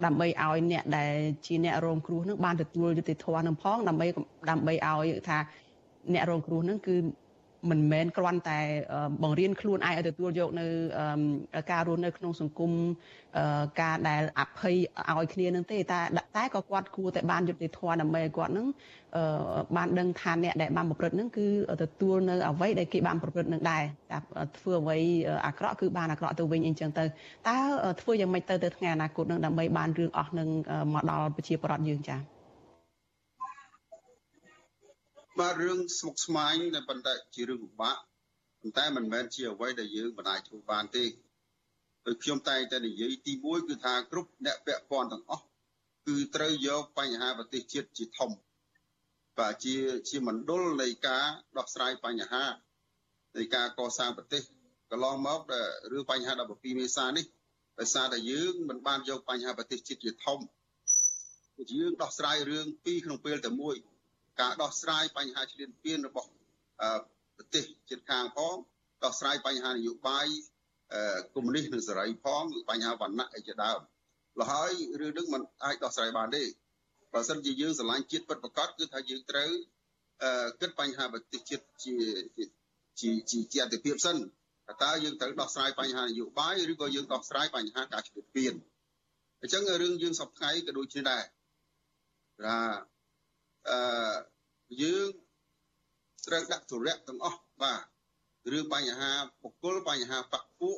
ដើម្បីឲ្យអ្នកដែលជាអ្នករងគ្រោះនឹងបានទទួលយុត្តិធម៌នឹងផងដើម្បីដើម្បីឲ្យថាអ្នករងគ្រោះនឹងគឺ មិនមែនគ្រាន់តែបង្រៀនខ្លួនឯងឲ្យទទួលយកនៅការរស់នៅក្នុងសង្គមការដែលអភ័យឲ្យគ្នានឹងទេតែតែក៏គាត់គួរតែបានយុត្តិធម៌ដើម្បីឲ្យគាត់នឹងបានដឹងថាអ្នកដែលបានប្រព្រឹត្តនឹងគឺទទួលនៅអ្វីដែលគេបានប្រព្រឹត្តនឹងដែរតែធ្វើអ្វីអាក្រក់គឺបានអាក្រក់ទៅវិញអីចឹងទៅតើធ្វើយ៉ាងម៉េចទៅទៅថ្ងៃអនាគតនឹងដើម្បីបានរឿងអស់នឹងមកដល់ប្រជាពលរដ្ឋយើងចា៎ បាទរឿងស្មុគស្មាញតែប៉ុន្តែជារឿងពិបាកប៉ុន្តែមិនមែនជាអ្វីដែលយើងមិនអាចធ្វើបានទេដោយខ្ញុំតែងតែនិយាយទី1គឺថាគ្រប់អ្នកពាក់ព័ន្ធទាំងអស់គឺត្រូវយកបញ្ហាប្រទេសជាតិជាធំបាទជាជាមណ្ឌលនៃការដោះស្រាយបញ្ហានៃការកសាងប្រទេសកន្លងមករឿងបញ្ហា17មេសានេះដោយសារតែយើងមិនបានយកបញ្ហាប្រទេសជាតិជាធំយើងដោះស្រាយរឿងពីរក្នុងពេលតែមួយ ការដោះស្រាយបញ្ហាឈ្លានពានរបស់ប្រទេសជិតខាងផងដោះស្រាយបញ្ហានយោបាយកុម្មុយនីសនិងសេរីផងបញ្ហាវណ្ណៈអីជាដើមលហើយរឿងនេះมันអាចដោះស្រាយបានទេបើសិនជាយើងស្រឡាញ់ជាតិពិតប្រាកដគឺថាយើងត្រូវគិតបញ្ហាប្រទេសជាតិជាជាជាជាអតិភិបសិនតើយើងត្រូវដោះស្រាយបញ្ហានយោបាយឬក៏យើងដោះស្រាយបញ្ហាការឈ្លានពានអញ្ចឹងរឿងយើងសពថ្ងៃក៏ដូចគ្នាដែរថា អឺយើងត្រូវដាក់ទរៈទាំងអស់បាទរឿងបញ្ហាបុគ្គលបញ្ហាបកពួក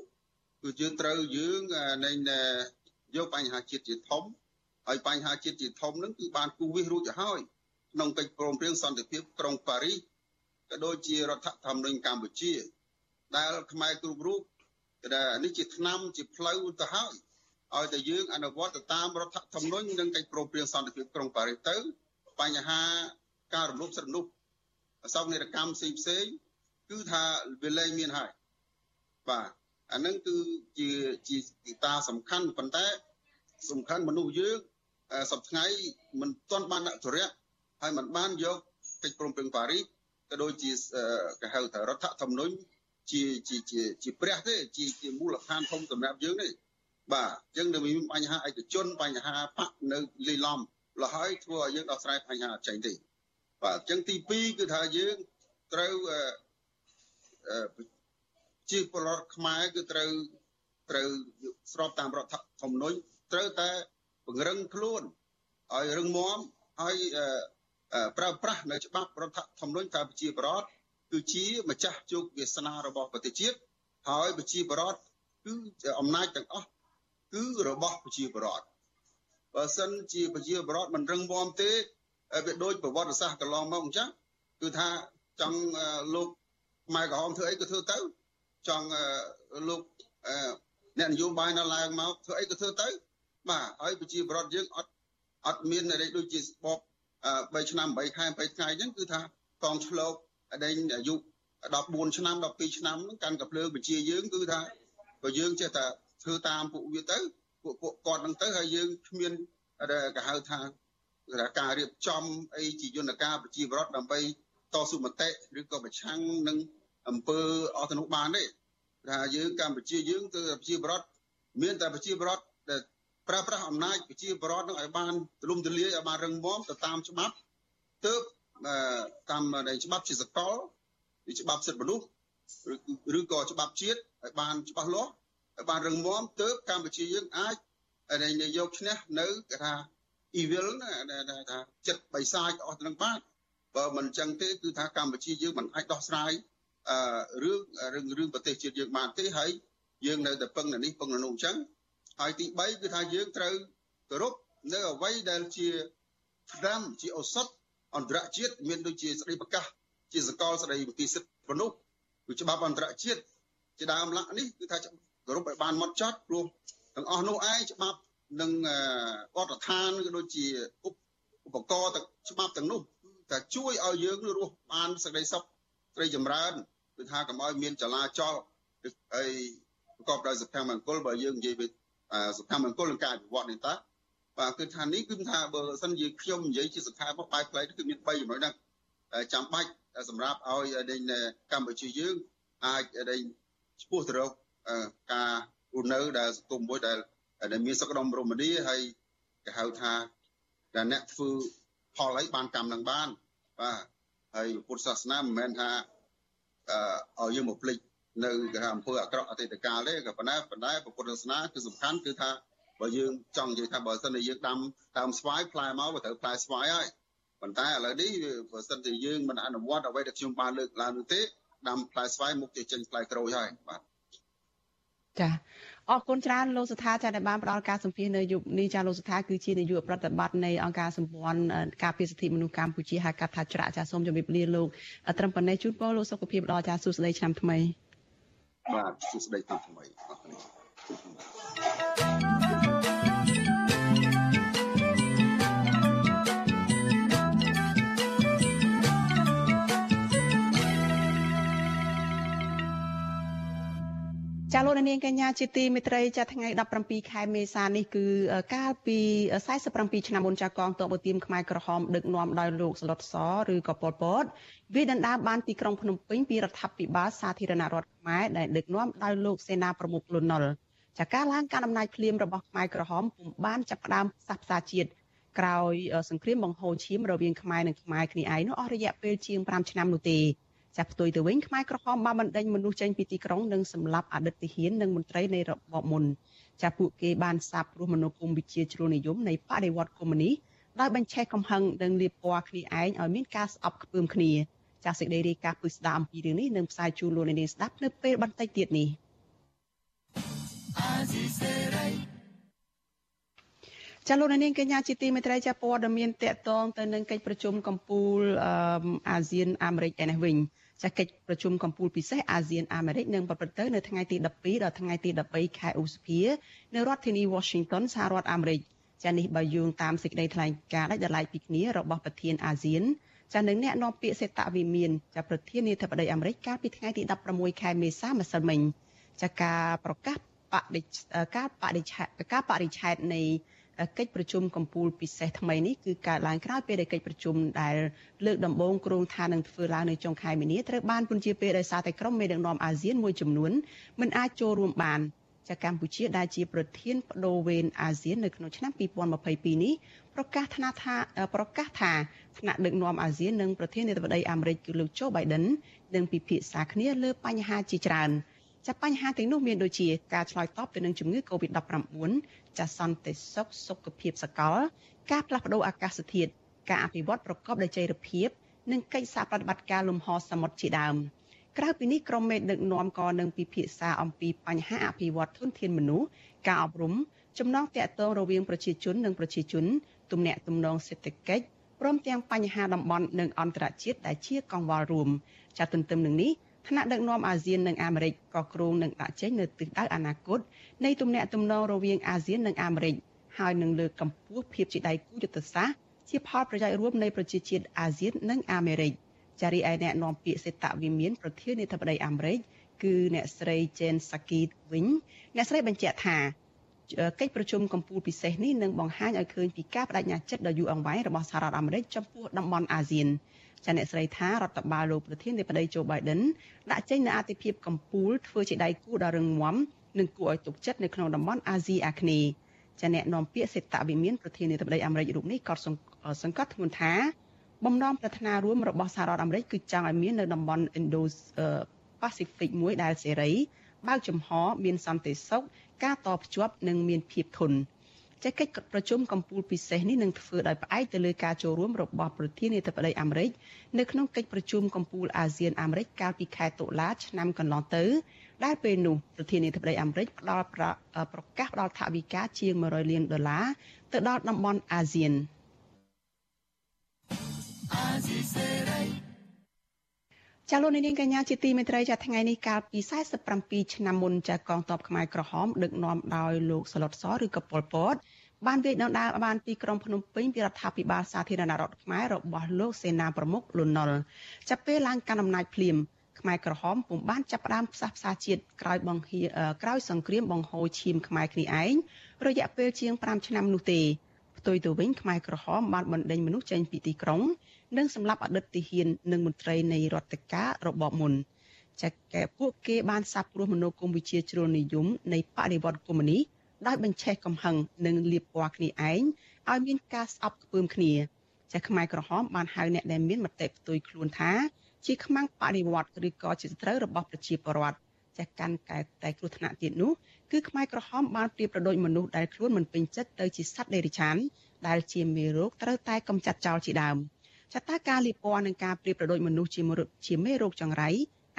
គឺយើងត្រូវយើងនៃយកបញ្ហាជាតិជាធំហើយបញ្ហាជាតិជាធំនឹងគឺបានគូវិសរួចទៅហើយក្នុងកិច្ចព្រមព្រៀងសន្តិភាពក្រុងប៉ារីសក៏ដូចជារដ្ឋធម្មនុញ្ញកម្ពុជា ដែលខ្មែរគ្រប់រូបដែលនេះជាឆ្នាំជាផ្លូវទៅហើយឲ្យតែយើងអនុវត្តទៅតាមរដ្ឋធម្មនុញ្ញនិងកិច្ចព្រមព្រៀងសន្តិភាពក្រុងប៉ារីសទៅ បញ្ហាការរំលោភសិទ្ធិមនុស្សអសោកនិរកម្មផ្សេងផ្សេងគឺថាវាលែងមានហើយបាទអានឹងគឺជាជាកត្តាសំខាន់ប៉ុន្តែ សំខាន់មនុស្សយើងសប្ថ្ងៃមិនទាន់បានដាក់ទរៈហើយមិនបានយកកិច្ចព្រមព្រៀងប៉ារីសក៏ដូចជាគេហៅថារដ្ឋធម្មនុញ្ញជាជាជាជាព្រះទេជាជាមូលដ្ឋានធំសម្រាប់យើងទេបាទអញ្ចឹងនៅមានបញ្ហាឯកជនបញ្ហាបកនៅលីឡំ លហើយធ្វើឲ្យយើងដោះស្រាយបញ្ហាអត់ចេញទេបាទអញ្ចឹងទី2គឺថាយើងត្រូវអឺជាពលរដ្ឋខ្មែរគឺត្រូវត្រូវស្របតាមរដ្ឋធម្មនុញ្ញត្រូវតែពង្រឹងខ្លួនឲ្យរឹងមាំឲ្យប្រើប្រាស់នៅច្បាប់រដ្ឋធម្មនុញ្ញថាប្រជាប្រដ្ឋគឺជាម្ចាស់ជោគវាសនារបស់ប្រទេសជាតិហើយប្រជាប្រដ្ឋគឺអំណាចទាំងអស់គឺរបស់ប្រជាប្រដ្ឋ បើសិនជាប្រជាបរតមិនរឹងមាំទេវាដូចប្រវត្តិសាស្ត្រកន្លងមកអញ្ចឹងគឺថាចង់លោកខ្មែរក្រហមធ្វើអីក៏ធ្វើទៅចង់លោកអ្នកនយោបាយនៅឡើងមកធ្វើអីក៏ធ្វើទៅបាទហើយប្រជាបរតយើងអត់អត់មានរេចដូចជាស្បប3ឆ្នាំ8ខែ8ថ្ងៃអញ្ចឹងគឺថាកងឆ្លកដេញអាយុ14ឆ្នាំ12ឆ្នាំហ្នឹងកាន់កាភ្លើងប្រជាយើងគឺថាបើយើងចេះតែធ្វើតាមពួកវាទៅ ពួកពួកគាត់ហ្នឹងទៅហើយយើងគ្មានគេហៅថាការរៀបចំអីជាយន្តការប្រជាប្រដ្ឋដើម្បីតស៊ូមតិឬក៏ប្រឆាំងនឹងអង្គើអស់ទៅនោះបានទេថាយើងកម្ពុជាយើងគឺប្រជាប្រដ្ឋមានតែប្រជាប្រដ្ឋដែលប្រើប្រាស់អំណាចប្រជាប្រដ្ឋនឹងឲ្យបានទលំទលាយឲ្យបានរឹងមាំទៅតាមច្បាប់ទើបតាមច្បាប់ជាសកលឬច្បាប់សិទ្ធិមនុស្សឬក៏ច្បាប់ជាតិឲ្យបានច្បាស់លាស់ឲ្យ បានរឹងមាំទើបកម្ពុជាយើងអាចយកឈ្នះនៅគេថា evil ណាថាចិត្តបិសាចអស់ទៅនឹងបានបើមិនអញ្ចឹងទេគឺថាកម្ពុជាយើងមិនអាចដោះស្រាយអឺរឿងរឿងរឿងប្រទេសជាតិយើងបានទេហើយយើងនៅតែពឹងនៅនេះពឹងនៅនោះអញ្ចឹងហើយទី3គឺថាយើងត្រូវគោរពនៅអ្វីដែលជាត្រាំជាឱសថអន្តរជាតិមានដូចជាស្តីប្រកាសជាសកលស្តីមន្ទីរសិទ្ធិមនុស្សគឺច្បាប់អន្តរជាតិជាដើមឡាក់នេះគឺថា គោរពឲ្យបានម៉ត់ចត់ព្រោះទាំងអស់នោះឯងច្បាប់និងបទដ្ឋានក៏ដូចជាឧបករណ៍ច្បាប់ទាំងនោះតែជួយឲ្យយើងរស់បានសេចក្តីសុខស្រីចម្រើនគឺថាកុំឲ្យមានចលាចលហើយប្រកបដោយសុភមង្គលបើយើងនិយាយពីសុភមង្គលនិងការអភិវឌ្ឍនេះតាបាទគឺថានេះគឺថាបើសិនជាខ្ញុំនិយាយជាសង្ខេបមកបែបផ្លែគឺមាន3ចំណុចហ្នឹងចាំបាច់សម្រាប់ឲ្យកម្ពុជាយើងអាចឈ្មោះទៅរក ការរស់នៅដែលសង្គមមួយដែលដែលមានសក្តិរមនីហើយគេហៅថាដែលអ្នកធ្វើផលអីបានកម្មនឹងបានបាទហើយពុទ្ធសាសនាមិនមែនថាអឺឲ្យយើងមកភ្លេចនៅគេថាអំពើអាក្រក់អតីតកាលទេក៏ប៉ុន្តែប៉ុន្តែពុទ្ធសាសនាគឺសំខាន់គឺថាបើយើងចង់និយាយថាបើសិនជាយើងដាំដើមស្វាយផ្លែមកវាត្រូវផ្លែស្វាយហើយប៉ុន្តែឥឡូវនេះបើសិនជាយើងមិនអនុវត្តអ្វីដែលខ្ញុំបានលើកឡើងនោះទេដាំផ្លែស្វាយមុខជាចេញផ្លែក្រូចហើយបាទ ចាអរគុណច្រើនលោកសុថាចាដែលបានផ្ដល់ការសម្ភាសនៅយុគនេះចាលោកសុថាគឺជានាយកប្រតិបត្តិនៃអង្គការសម្ព័ន្ធការពារសិទ្ធិមនុស្សកម្ពុជាហៅកាត់ថាច្រាក់ចាសូមជម្រាបលាលោកត្រឹមប៉ុណ្ណេះជូនពរលោកសុខភាពល្អចាសួស្តីឆ្នាំថ្មីបាទសួស្តីឆ្នាំថ្មីអរ ចាលោកនាងកញ្ញាជាទីមេត្រីចាថ្ងៃ17ខែមេសានេះគឺកាលពី47ឆ្នាំមុនចាកងទ័ពឧទាមខ្មែរក្រហមដឹកនាំដោយលោកសឡុតសឬក៏ប៉ុលពតវាដណ្ដើមបានទីក្រុងភ្នំពេញពីរដ្ឋាភិបាលសាធារណរដ្ឋខ្មែរដែលដឹកនាំដោយលោកសេនាប្រមុខលន់នល់ចាការឡើងការអំណាចភ្លាមរបស់ខ្មែរក្រហមពុំបានចាប់ផ្ដើមផ្សះផ្សាជាតិក្រោយសង្គ្រាមបង្ហូរឈាមរវាងខ្មែរនិងខ្មែរគ្នាឯងនោះអស់រយៈពេលជាង5ឆ្នាំនោះទេ ចាប់ផ្ទុយទៅវិញខ្មែរក្រហមបានបណ្ដេញមនុស្សចេញពីទីក្រុងនិងសម្លាប់អតីតទាហាននិងមន្ត្រីនៃរបបមុនចាប់ពួកគេបានសាបព្រោះមនោគមវិជ្ជាជ្រុលនិយមនៃបដិវត្តកុម្មុយនីសដោយបញ្ឆេះកំហឹងនិងលៀបពណ៌គ្នាឯងឲ្យមានការស្អប់ខ្ពើមគ្នាចាសសេចក្តីរាយការណ៍ពិស្ដារអំពីរឿងនេះនឹងផ្សាយជូនលោកនាងស្ដាប់នៅពេលបន្តិចទៀតនេះចាលោកនាងកញ្ញាជាទីមេត្រីចាព័ត៌មានតកតងទៅនឹងកិច្ចប្រជុំកំពូលអាស៊ានអាមេរិកឯនេះវិញ ចាកិច្ចប្រជុំកំពូលពិសេសអាស៊ានអាមេរិកនឹងប្រព្រឹត្តទៅនៅថ្ងៃទី12ដល់ថ្ងៃទី13ខែឧសភានៅរដ្ឋធានី Washington សហរដ្ឋអាមេរិកចានេះបើយោងតាមសេចក្តីថ្លែងការណ៍ដាច់ដライពីគ្នារបស់ប្រធានអាស៊ានចានឹងអ្នកនាំពាក្យសេតវិមានចាប្រធានាធិបតីអាមេរិកកាលពីថ្ងៃទី16ខែមេសាម្សិលមិញចាការប្រកាសបដិការបដិឆេទការបរិឆេទនៃ កិច្ចប្រជុំកម្ពុជាពិសេសថ្មីនេះគឺកើតឡើងក្រោយពេលដែលកិច្ចប្រជុំដែលលើកដំបូងគ្រោងថានឹងធ្វើឡើងនៅចុងខែមីនាត្រូវបានពន្យាពេលដោយសារតែក្រុមមេដឹកនាំអាស៊ានមួយចំនួនមិនអាចចូលរួមបានចាកម្ពុជាដែលជាប្រធានបដូវវេនអាស៊ាននៅក្នុងឆ្នាំ2022នេះប្រកាសថាថាប្រកាសថាថ្នាក់ដឹកនាំអាស៊ាននិងប្រធានាធិបតីអាមេរិកគឺលោកโจ Biden នឹងពិភាក្សាគ្នាលើបញ្ហាជាច្រើន ចាបញ្ហាទាំងនោះមានដូចជាការឆ្លើយតបទៅនឹងជំងឺ Covid-19 ចាសន្តិសុខសុខភាពសកល ការផ្លាស់ប្តូរអាកាសធាតុការអភិវឌ្ឍប្រកបដោយចីរភាព និងកិច្ចសហប្រតិបត្តិការលំហសមុទ្រជាដើមក្រៅពីនេះក្រុមមេដឹកនាំក៏នឹងពិភាក្សាអំពីបញ្ហាអភិវឌ្ឍធនធានមនុស្សការអប់រំចំណងតាក់ទងរវាងប្រជាជននិងប្រជាជនទំនាក់ទំនងសេដ្ឋកិច្ចព្រមទាំងបញ្ហាតំបន់និងអន្តរជាតិដែលជាកង្វល់រួមចាត់ទន្ទឹមនឹងនេះ ថ្នាក់ដឹកនាំអាស៊ាននិងអាមេរិកក៏គ្រោងនឹងដាក់ចេញនៅទិសដៅអនាគតនៃទំនាក់ទំនងរវាងអាស៊ាននិងអាមេរិកហើយនឹងលើកកម្ពស់ភាពជាដៃគូយុទ្ធសាស្ត្រជាផលប្រយោជន៍រួមនៃប្រជាជាតិអាស៊ាននិងអាមេរិកចារីឯអ្នកនាំពាក្យសេតវិមានប្រធានាធិបតីអាមេរិកគឺអ្នកស្រី Jen Psaki វិញអ្នកស្រីបញ្ជាក់ថា កិច្ចប្រជុំកម្ពុជាពិសេសនេះនឹងបង្ហាញឲ្យឃើញពីការបដិញ្ញាចិត្តដ៏យូរអង្វែងរបស់សហរដ្ឋអាមេរិកចំពោះតំបន់អាស៊ានចាអ្នកស្រីថារដ្ឋបាលលោកប្រធានាធិបតីโจ Biden ដាក់ចេញនូវអាទិភាពកម្ពុជាធ្វើជាដៃគូដ៏រឹងមាំនិងគួរឲ្យទុកចិត្តនៅក្នុងតំបន់អាស៊ីអាគ្នេយ៍ចាអ្នកនាំពាក្យសេតវិមានប្រធានាធិបតីអាមេរិករូបនេះក៏សង្កត់ធ្ងន់ថាបំណងប្រាថ្នារួមរបស់សហរដ្ឋអាមេរិកគឺចង់ឲ្យមាននៅតំបន់ Indo-Pacific មួយដែលសេរី បើកចំហមានសន្តិសុខការតភ្ជាប់និងមានភាពធន់ចេះកិច្ចប្រជុំកម្ពុជាពិសេសនេះនឹងធ្វើដោយផ្អែកទៅលើការចូលរួមរបស់ប្រធានាធិបតីអាមេរិកនៅក្នុងកិច្ចប្រជុំកម្ពុជាអាស៊ានអាមេរិកកាលពីខែតុលាឆ្នាំកន្លងទៅដែលពេលនោះប្រធានាធិបតីអាមេរិកផ្ដល់ប្រកាសផ្ដល់ថវិកាជាង100លានដុល្លារទៅដល់តំបន់អាស៊ាន ចាលោកនាងកញ្ញាជាទីមេត្រីចាថ្ងៃនេះកាលពី47ឆ្នាំមុនចាកងទ័ពខ្មែរក្រហមដឹកនាំដោយលោកសឡុតសឬក៏ប៉ុលពតបានវាយដណ្ដើមបានទីក្រុងភ្នំពេញពីរដ្ឋាភិបាលសាធារណរដ្ឋខ្មែររបស់លោកសេនាប្រមុខលន់ណុលចាប់ពេលឡើងកាន់អំណាចភ្លាមខ្មែរក្រហមពុំបានចាប់ផ្ដើមផ្សះផ្សាជាតិក្រោយបង្ហៀក្រោយសង្គ្រាមបង្ហូរឈាមខ្មែរគ្នាឯងរយៈពេលជាង5ឆ្នាំនោះទេផ្ទុយទៅវិញខ្មែរក្រហមបានបណ្ដេញមនុស្សចេញពីទីក្រុង និងសម្លាប់អតីតទាហាននិងមន្ត្រីនៃរដ្ឋការរបបមុនចាកែពួកគេបានសាបព្រោះមនោគមវិជ្ជាជ្រុលនិយមនៃបដិវត្តកុម្មុយនីសដោយបញ្ឆេះកំហឹងនិងលៀបពណ៌គ្នាឯងឲ្យមានការស្អប់ខ្ពើមគ្នាចាខ្មែរក្រហមបានហៅអ្នកដែលមានមតិផ្ទុយខ្លួនថាជាខ្មាំងបដិវត្តឬក៏ជាត្រូវរបស់ប្រជាពលរដ្ឋចាកាន់កែតែគ្រោះថ្នាក់ទៀតនោះគឺខ្មែរក្រហមបានព្រៀបប្រដូចមនុស្សដែលខ្លួនមិនពេញចិត្តទៅជាសត្វដេរិឆានដែលជាមេរោគត្រូវតែកំចាត់ចោលជាដើម។ ចតាការលីពណ៌និងការប្រៀបប្រដូចមនុស្សជាមរុជាមេរោគចង្រៃ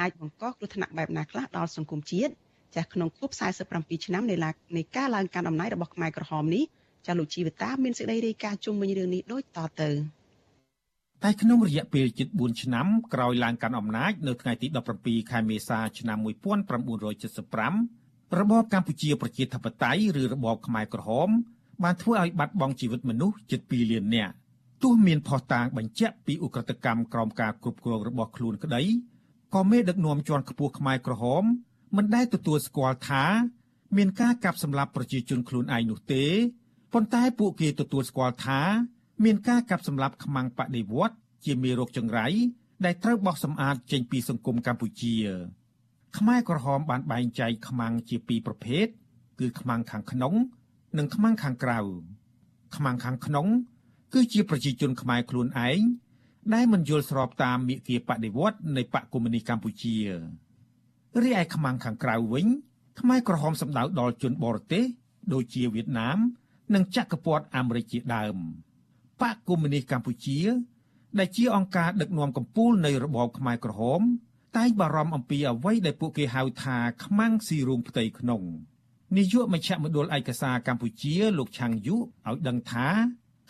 អាចបង្កគ្រោះថ្នាក់បែបណាខ្លះដល់សង្គមជាតិចាស់ក្នុងខួប47ឆ្នាំនៃនៃការឡើងកាន់អំណាចរបស់ខ្មែរក្រហមនេះចាស់លោកជីវតាមានសេចក្តីរាយការណ៍ជុំវិញរឿងនេះដូចតទៅតែក្នុងរយៈពេលជិត4ឆ្នាំក្រោយឡើងកាន់អំណាចនៅថ្ងៃទី17ខែមេសាឆ្នាំ1975របបកម្ពុជាប្រជាធិបតេយ្យឬរបបខ្មែរក្រហមបានធ្វើឲ្យបាត់បង់ជីវិតមនុស្សជិត2លាននាក់ ទោះមានផុសតាងបញ្ជាក់ពីឧក្រិដ្ឋកម្មក្រោមការគ្រប់គ្រងរបស់ខ្លួនក្តីក៏មេដឹកនាំជាន់ខ្ពស់ខ្មែរក្រហមមិនដែលទទួលស្គាល់ថាមានការកាប់សម្លាប់ប្រជាជនខ្លួនឯងនោះទេប៉ុន្តែពួកគេទទួលស្គាល់ថាមានការកាប់សម្លាប់ខ្មាំងបដិវត្តជាមេរោគចង្រៃដែលត្រូវបោះសម្អាតចេញពីសង្គមកម្ពុជា ខ្មែរក្រហមបានបែងចែកខ្មាំងជាពីរប្រភេទគឺខ្មាំងខាងក្នុង និងខ្មាំងខាងក្រៅខ្មាំងខាងក្នុង គឺជាប្រជាជនខ្មែរខ្លួនឯងដែលមិនយល់ស្របតាមមាគ៌ាបដិវត្តនៃបកកុម្មុយនីសកម្ពុជារីឯខ្មាំងខាងក្រៅវិញខ្មែរក្រហមសម្ដៅដល់ជនបរទេសដូចជាវៀតណាម និងចក្រពត្តិអាមេរិកជាដើមបកកុម្មុយនីសកម្ពុជា ដែលជាអង្គការដឹកនាំកម្ពុជានៃរបបខ្មែរក្រហមតែងបារម្ភអំពីអ្វីដែលពួកគេហៅថាខ្មាំងស៊ីរូងផ្ទៃក្នុងនាយកមជ្ឈមណ្ឌលឯកសារកម្ពុជាលោកឆាំងយុឲ្យដឹងថា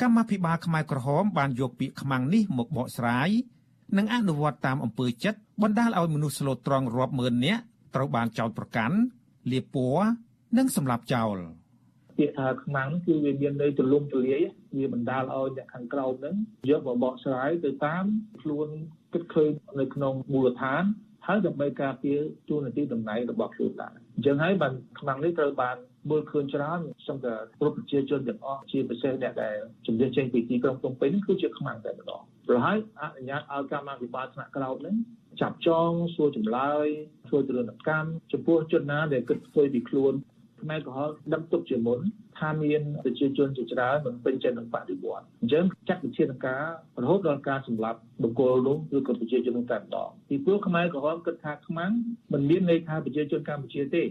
កម្មាភិបាលខ្មែរក្រហមបានយកពាក្យខ្មាំងនេះមកបកស្រាយនិងអនុវត្តតាមអំពើចិត្តបណ្ដាលឲ្យមនុស្សស្លូតត្រង់រាប់ម៉ឺននាក់ត្រូវបានចោទប្រកាន់លាបពណ៌និងសម្លាប់ចោលពាក្យថាខ្មាំងគឺវាមានន័យទូលំទូលាយវាបណ្ដាលឲ្យអ្នកខាងក្រោមហ្នឹងយកមកបកស្រាយទៅតាមខ្លួនគិតឃើញនៅក្នុងមូលដ្ឋានហើយដើម្បីការពារទូនាទីតំណែងរបស់ខ្លួនដែរអញ្ចឹងហើយបានខ្មាំងនេះត្រូវបាន មើលឃើញច្រើនខ្ញុំថាគ្រប់ប្រជាជនទាំងអស់ជាពិសេសអ្នកដែលជំនឿចេញពីទីក្រុងភ្នំពេញគឺជាខ្មាំងតែម្ដងព្រោះហើយអនុញ្ញាតឲ្យកម្មាភិបាលថ្នាក់ក្រោមហ្នឹងចាប់ចងសួរចម្លើយធ្វើទរណកម្មចំពោះជនណាដែលគិតធ្វើពីខ្លួនខ្មែរក្រហមដឹងទុកជាមុនថាមានប្រជាជនជាច្រើនមិនពេញចិត្តនឹងបដិវត្តអញ្ចឹងចាត់វិធានការរហូតដល់ការសម្លាប់បុគ្គលនោះឬក៏ប្រជាជននោះតែម្ដងពីព្រោះខ្មែរក្រហមគិតថាខ្មាំងមិនមានន័យថាប្រជាជនកម្ពុជាទេ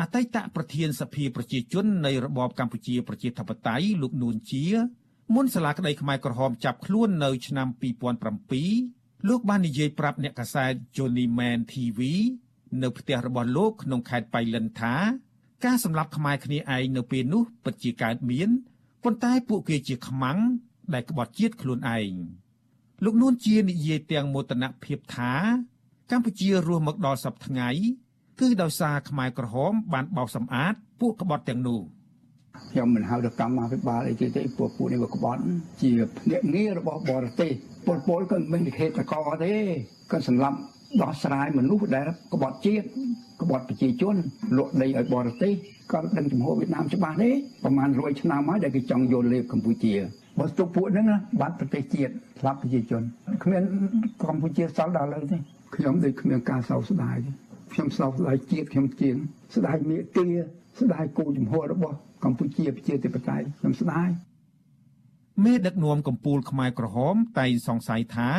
អតីតប្រធានសភាប្រជាជននៃរបបកម្ពុជាប្រជាធិបតេយ្យលោកនួនជាមុនសាលាក្តីខ្មែរក្រហមចាប់ខ្លួននៅឆ្នាំ2007លោកបាននិយាយប្រាប់អ្នកកាសែត Johnny Man TV នៅផ្ទះរបស់លោកក្នុងខេត្តបៃលិនថា ការសម្លាប់ខ្មែរគ្នាឯងនៅពេលនោះពិតជាកើតមានប៉ុន្តែពួកគេជាខ្មាំងដែលក្បត់ជាតិខ្លួនឯងលោកនួនជានិយាយទាំងមោទនភាពថាកម្ពុជារស់មកដល់សពថ្ងៃ គឺដោយសារខ្មែរក្រហមបានបោសសម្អាតពួកក្បត់ទាំងនោះខ្ញុំមិនហៅទៅកម្មអភិបាលអីទេទេពួកពួកនេះវាក្បត់ជាភ្នាក់ងាររបស់បរទេសពលពលក៏មិនមានហេតុតកទេក៏សម្រាប់ដោះស្រាយមនុស្សដែលក្បត់ជាតិក្បត់ប្រជាជនលក់ដីឲ្យបរទេសក៏ដឹងចំហវៀតណាមច្បាស់ទេប្រហែល100ឆ្នាំហើយដែលគេចង់យកលេបកម្ពុជាបើស្ទុកពួកហ្នឹងបាត់ប្រទេសជាតិស្លាប់ប្រជាជនគ្មានកម្ពុជាសល់ដល់ឥឡូវទេខ្ញុំដូចគ្មានការសោកស្ដាយទេ ខ្ញុំសោកស្ដាយជាតិខ្ញុំជាងស្ដាយមេទាស្ដាយគោចំហរបស់កម្ពុជាប្រជាធិបតេយ្យខ្ញុំស្ដាយមេដឹកនាំកម្ពុជាខ្មែរក្រហមតែងសង្ស័យថា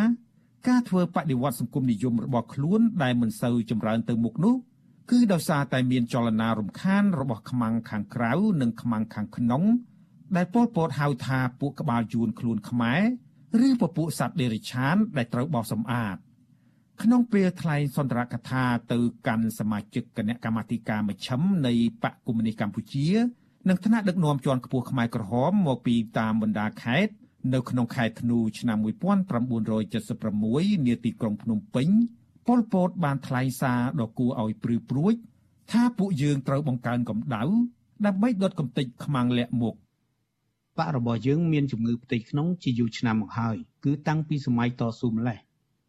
ការធ្វើបដិវត្តសង្គមនិយមរបស់ខ្លួនដែលមិនសូវចម្រើនទៅមុខនោះគឺដោយសារតែមានចលនារំខានរបស់ខ្មាំងខាងក្រៅនិងខ្មាំងខាងក្នុង ដែលពលពតហៅថាពួកក្បាលយួនខ្លួនខ្មែរឬពពួកសត្វដេរិឆានដែលត្រូវបោះសម្អាត ក្នុងពេលថ្លែងសន្ទរកថាទៅកាន់សមាជិកគណៈកម្មាធិការមជ្ឈិមនៃបកកុម្មុយនីសកម្ពុជានិងថ្នាក់ដឹកនាំជាន់ខ្ពស់ខ្មែរក្រហមមកពីតាមបណ្ដាខេត្តនៅក្នុងខែធ្នូឆ្នាំ1976នាទីក្រុងភ្នំពេញប៉ុលពតបានថ្លែងសារដ៏គួរឲ្យព្រឺព្រួចថាពួកយើងត្រូវបង្កើនកម្ដៅដើម្បីដុតកំទេចខ្មាំងលាក់មុខបករបស់យើងមានជំងឺផ្ទៃក្នុងជាយូរឆ្នាំមកហើយគឺតាំងពីសម័យតស៊ូម្លេះ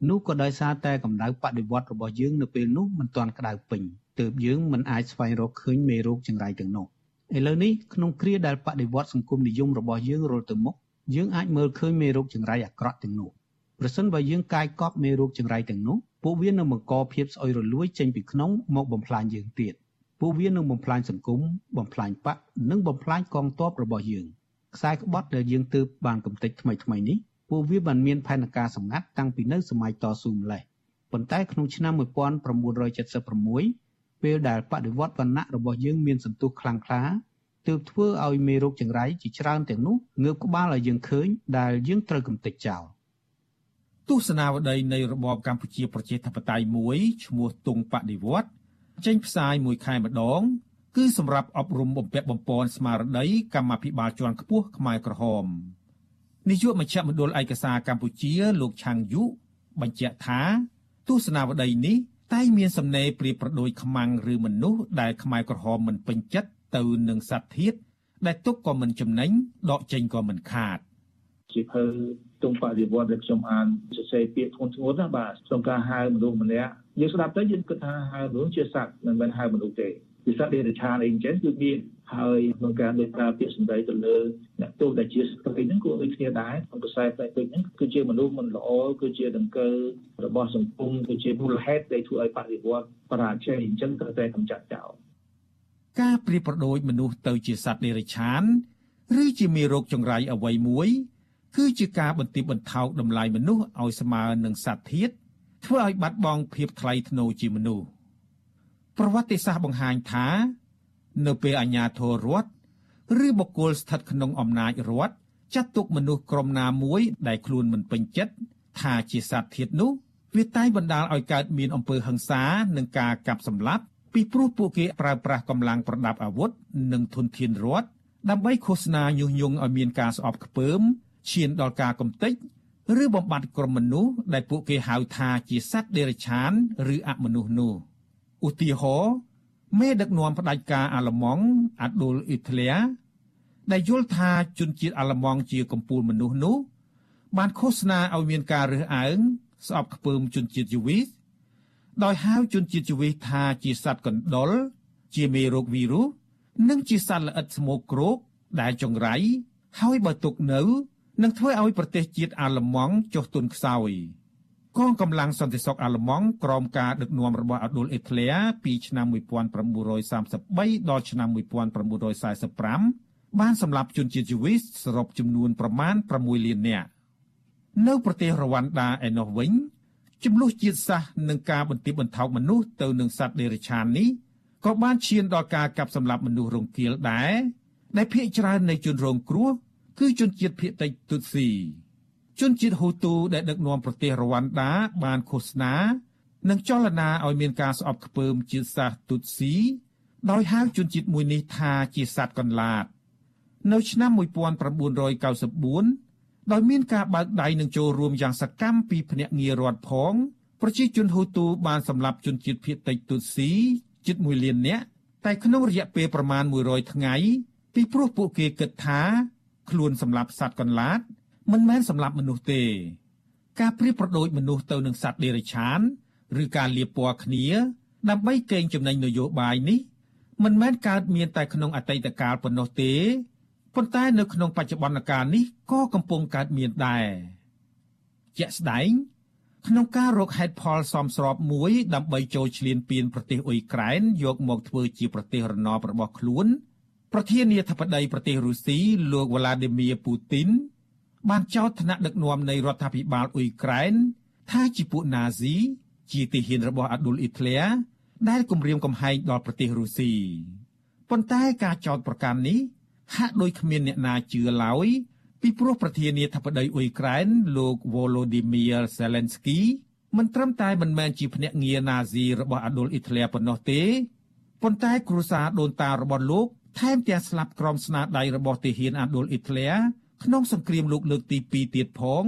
នោះក៏ដោយសារតែកម្ដៅបដិវត្តរបស់យើងនៅពេលនោះមិនទាន់ក្តៅពេញទើបយើងមិនអាចស្វែងរកឃើញមេរោគចង្រៃទាំងនោះឥឡូវនេះក្នុងគ្រាដែលបដិវត្តសង្គមនិយមរបស់យើងរលទៅមុខយើងអាចមើលឃើញមេរោគចង្រៃអាក្រក់ទាំងនោះប្រសិនបើយើងកាយកប់មេរោគចង្រៃទាំងនោះពួកវានឹងបង្កភាពស្អុយរលួយចេញពីក្នុងមកបំផ្លាញយើងទៀតពួកវានឹងបំផ្លាញសង្គមបំផ្លាញបកនិងបំផ្លាញកងទ័ពរបស់យើងខ្សែក្បត់ដែលយើងទើបបានកំទេចថ្មីថ្មីនេះ ពួកវាបានមានផែនការសម្ងាត់តាំងពីនៅសម័យតស៊ូម្លេះប៉ុន្តែក្នុងឆ្នាំ1976ពេលដែលបដិវត្តវណ្ណៈរបស់យើងមានសន្ទុះខ្លាំងក្លាទើបធ្វើឲ្យមេរោគចង្រៃជាច្រើនទាំងនោះងើបក្បាលឲ្យយើងឃើញដែលយើងត្រូវកំទេចចោលទស្សនាវដ្តីនៃរបបកម្ពុជាប្រជាធិបតេយ្យមួយឈ្មោះទងបដិវត្តចេញផ្សាយមួយខែម្ដង គឺសម្រាប់អប់រំបំពាក់បំពន់ស្មារតីកម្មាភិបាលជាន់ខ្ពស់ខ្មែរក្រហម នាយកមជ្ឈមណ្ឌលឯកសារកម្ពុជាលោកឆាងយុបញ្ជាក់ថា ទស្សនាវដ្តីនេះតែមានសំណេរប្រៀបប្រដូចខ្មាំងឬមនុស្សដែលខ្មែរក្រហមមិនពេញចិត្តទៅនឹងសត្វធាតដែលទុកក៏មិនចំណេញដកចេញក៏មិនខាតជាភើទងបរិវត្តដែលខ្ញុំអានសរសេរពាក្យធ្ងន់ធ្ងរណាបាទក្នុងការហៅមនុស្សម្នាក់យើងស្ដាប់ទៅយើងគិតថាហៅមនុស្សជាសត្វមិនមែនហៅមនុស្សទេ ពីសត្វដេរឆានអីអញ្ចឹងគឺមានហើយក្នុងការលើកប្រើពាក្យសម្ដីទៅលើអ្នកទោសដែលជាស្ត្រីហ្នឹងក៏ដូចគ្នាដែរក្នុងខ្សែផ្នែកពេកហ្នឹងគឺជាមនុស្សមិនល្អគឺជាដង្កើរបស់សង្គមគឺជាមូលហេតុដែលធ្វើឲ្យបរិវត្តបរាជ័យអញ្ចឹងត្រូវតែកម្ចាត់ចោលការប្រៀបប្រដូចមនុស្សទៅជាសត្វដេរឆានឬជាមេរោគចង្រៃអ្វីមួយ គឺជាការបន្ទាបបន្ថោកតម្លៃមនុស្សឲ្យស្មើនឹងសត្វធាតធ្វើឲ្យបាត់បង់ភាពថ្លៃថ្នូរជាមនុស្ស ប្រវត្តិសាស្ត្របង្ហាញថា នៅពេលអាជ្ញាធររដ្ឋឬបុគ្គលស្ថិតក្នុងអំណាចរដ្ឋចាត់ទុកមនុស្សក្រុមណាមួយដែលខ្លួនមិនពេញចិត្តថាជាសត្វធាតនោះវាតែងបណ្ដាលឲ្យកើតមានអំពើហិង្សានិងការកាប់សម្លាប់ពីព្រោះពួកគេប្រើប្រាស់កម្លាំងប្រដាប់អាវុធនិងធនធានរដ្ឋដើម្បីឃោសនាញុះញង់ឲ្យមានការស្អប់ខ្ពើមឈានដល់ការកំទេចឬបំបត្តិក្រុមមនុស្សដែលពួកគេហៅថាជាសត្វដេរឆាន ឬអមនុស្សនោះ ឧទាហរណ៍មេដឹកនាំផ្ដាច់ការអាល្លឺម៉ង់អាដូលអ៊ីត្លៀដែលយល់ថាជនជាតិអាល្លឺម៉ង់ជាកំពូលមនុស្សនោះបានឃោសនាឲ្យមានការរើសអើងស្អប់ខ្ពើមជនជាតិយូវីសដោយហៅជនជាតិជីវិតថាជាសត្វកណ្ដុរជាមេរោគវីរុសនិងជាសត្វល្អិតស្មោកគ្រោកដែលចង្រៃហើយបើទុកនៅនឹងធ្វើឲ្យប្រទេសជាតិអាល្លឺម៉ង់ចុះទុនខ្សោយ កងកម្លាំងសន្តិសុខអាល្លឺម៉ង់ក្រោមការដឹកនាំរបស់អាដុលអេក្លេពីឆ្នាំ1933ដល់ឆ្នាំ1945បានសម្លាប់ជនជាតិយូវីសសរុបចំនួនប្រមាណ6លាននាក់នៅប្រទេសរវ៉ាន់ដាឯណោះវិញចំនួនជាតិសាសន៍និងការបន្ទាបបន្ថោកមនុស្សទៅនឹងសត្វដេរឆាននេះក៏បានឈានដល់ការកាប់សម្លាប់មនុស្សរងគាលដែរដែលភ ieck ច្រើននៃជនរងគ្រោះគឺជនជាតិភៀតតិចទុតស៊ី ជនជាតិហ៊ូទូដែលដឹកនាំប្រទេសរវ៉ាន់ដាបានឃោសនានិងចលនាឲ្យមានការស្អប់ខ្ពើមជាតិសាសន៍ទុតស៊ីដោយហៅជនជាតិមួយនេះថាជាសត្វកន្លាតនៅឆ្នាំ1994ដោយមានការបើកដៃនឹងចូលរួមយ៉ាងសកម្មពីភ្នាក់ងាររដ្ឋផងប្រជាជនហ៊ូទូបានសម្លាប់ជនជាតិភៀតតិចទុតស៊ីជិត1លាននាក់តែក្នុងរយៈពេលប្រមាណ100ថ្ងៃពីព្រោះពួកគេគិតថាខ្លួនសម្លាប់សត្វកន្លាត មិនមែនសម្លាប់មនុស្សទេ ការប្រៀបប្រដូចមនុស្សទៅនឹងសត្វដេរឆាន ឬការលាបពណ៌គ្នា ដើម្បីកេងចំណេញនយោបាយនេះ មិនមែនកើតមានតែក្នុងអតីតកាលប៉ុណ្ណោះទេប៉ុន្តែនៅក្នុងបច្ចុប្បន្នកាលនេះក៏កំពុងកើតមានដែរជាក់ស្ដែងក្នុងការរកហេតុផលសមស្របមួយដើម្បីចូលឈ្លានពានប្រទេសអ៊ុយក្រែនយកមកធ្វើជាប្រទេសរណបរបស់ខ្លួន ប្រធានាធិបតីប្រទេសរុស្ស៊ីលោកវ្លាឌីមៀពូទីន បានចោទថ្នាក់ដឹកនាំនៃរដ្ឋាភិបាលអ៊ុយក្រែនថាជាពួកណាស៊ីជាទាហានរបស់អាដុលអ៊ីតលេដែលគំរាមកំហែងដល់ប្រទេសរុស្ស៊ីប៉ុន្តែការចោទប្រកាន់នេះហាក់ដូចគ្មានអ្នកណាជឿឡើយពីព្រោះប្រធានាធិបតីអ៊ុយក្រែនលោក Volodymyr Zelensky មិនត្រឹមតែមិនមែនជាភ្នាក់ងារណាស៊ីរបស់អាដុលអ៊ីតលេប៉ុណ្ណោះទេប៉ុន្តែគ្រួសារដូនតារបស់លោកថែមទាំងស្លាប់ក្រោមស្នាដៃរបស់ទាហានអាដុលអ៊ីតលេ ក្នុងសង្គ្រាមលោកលើកទី2ទៀតផង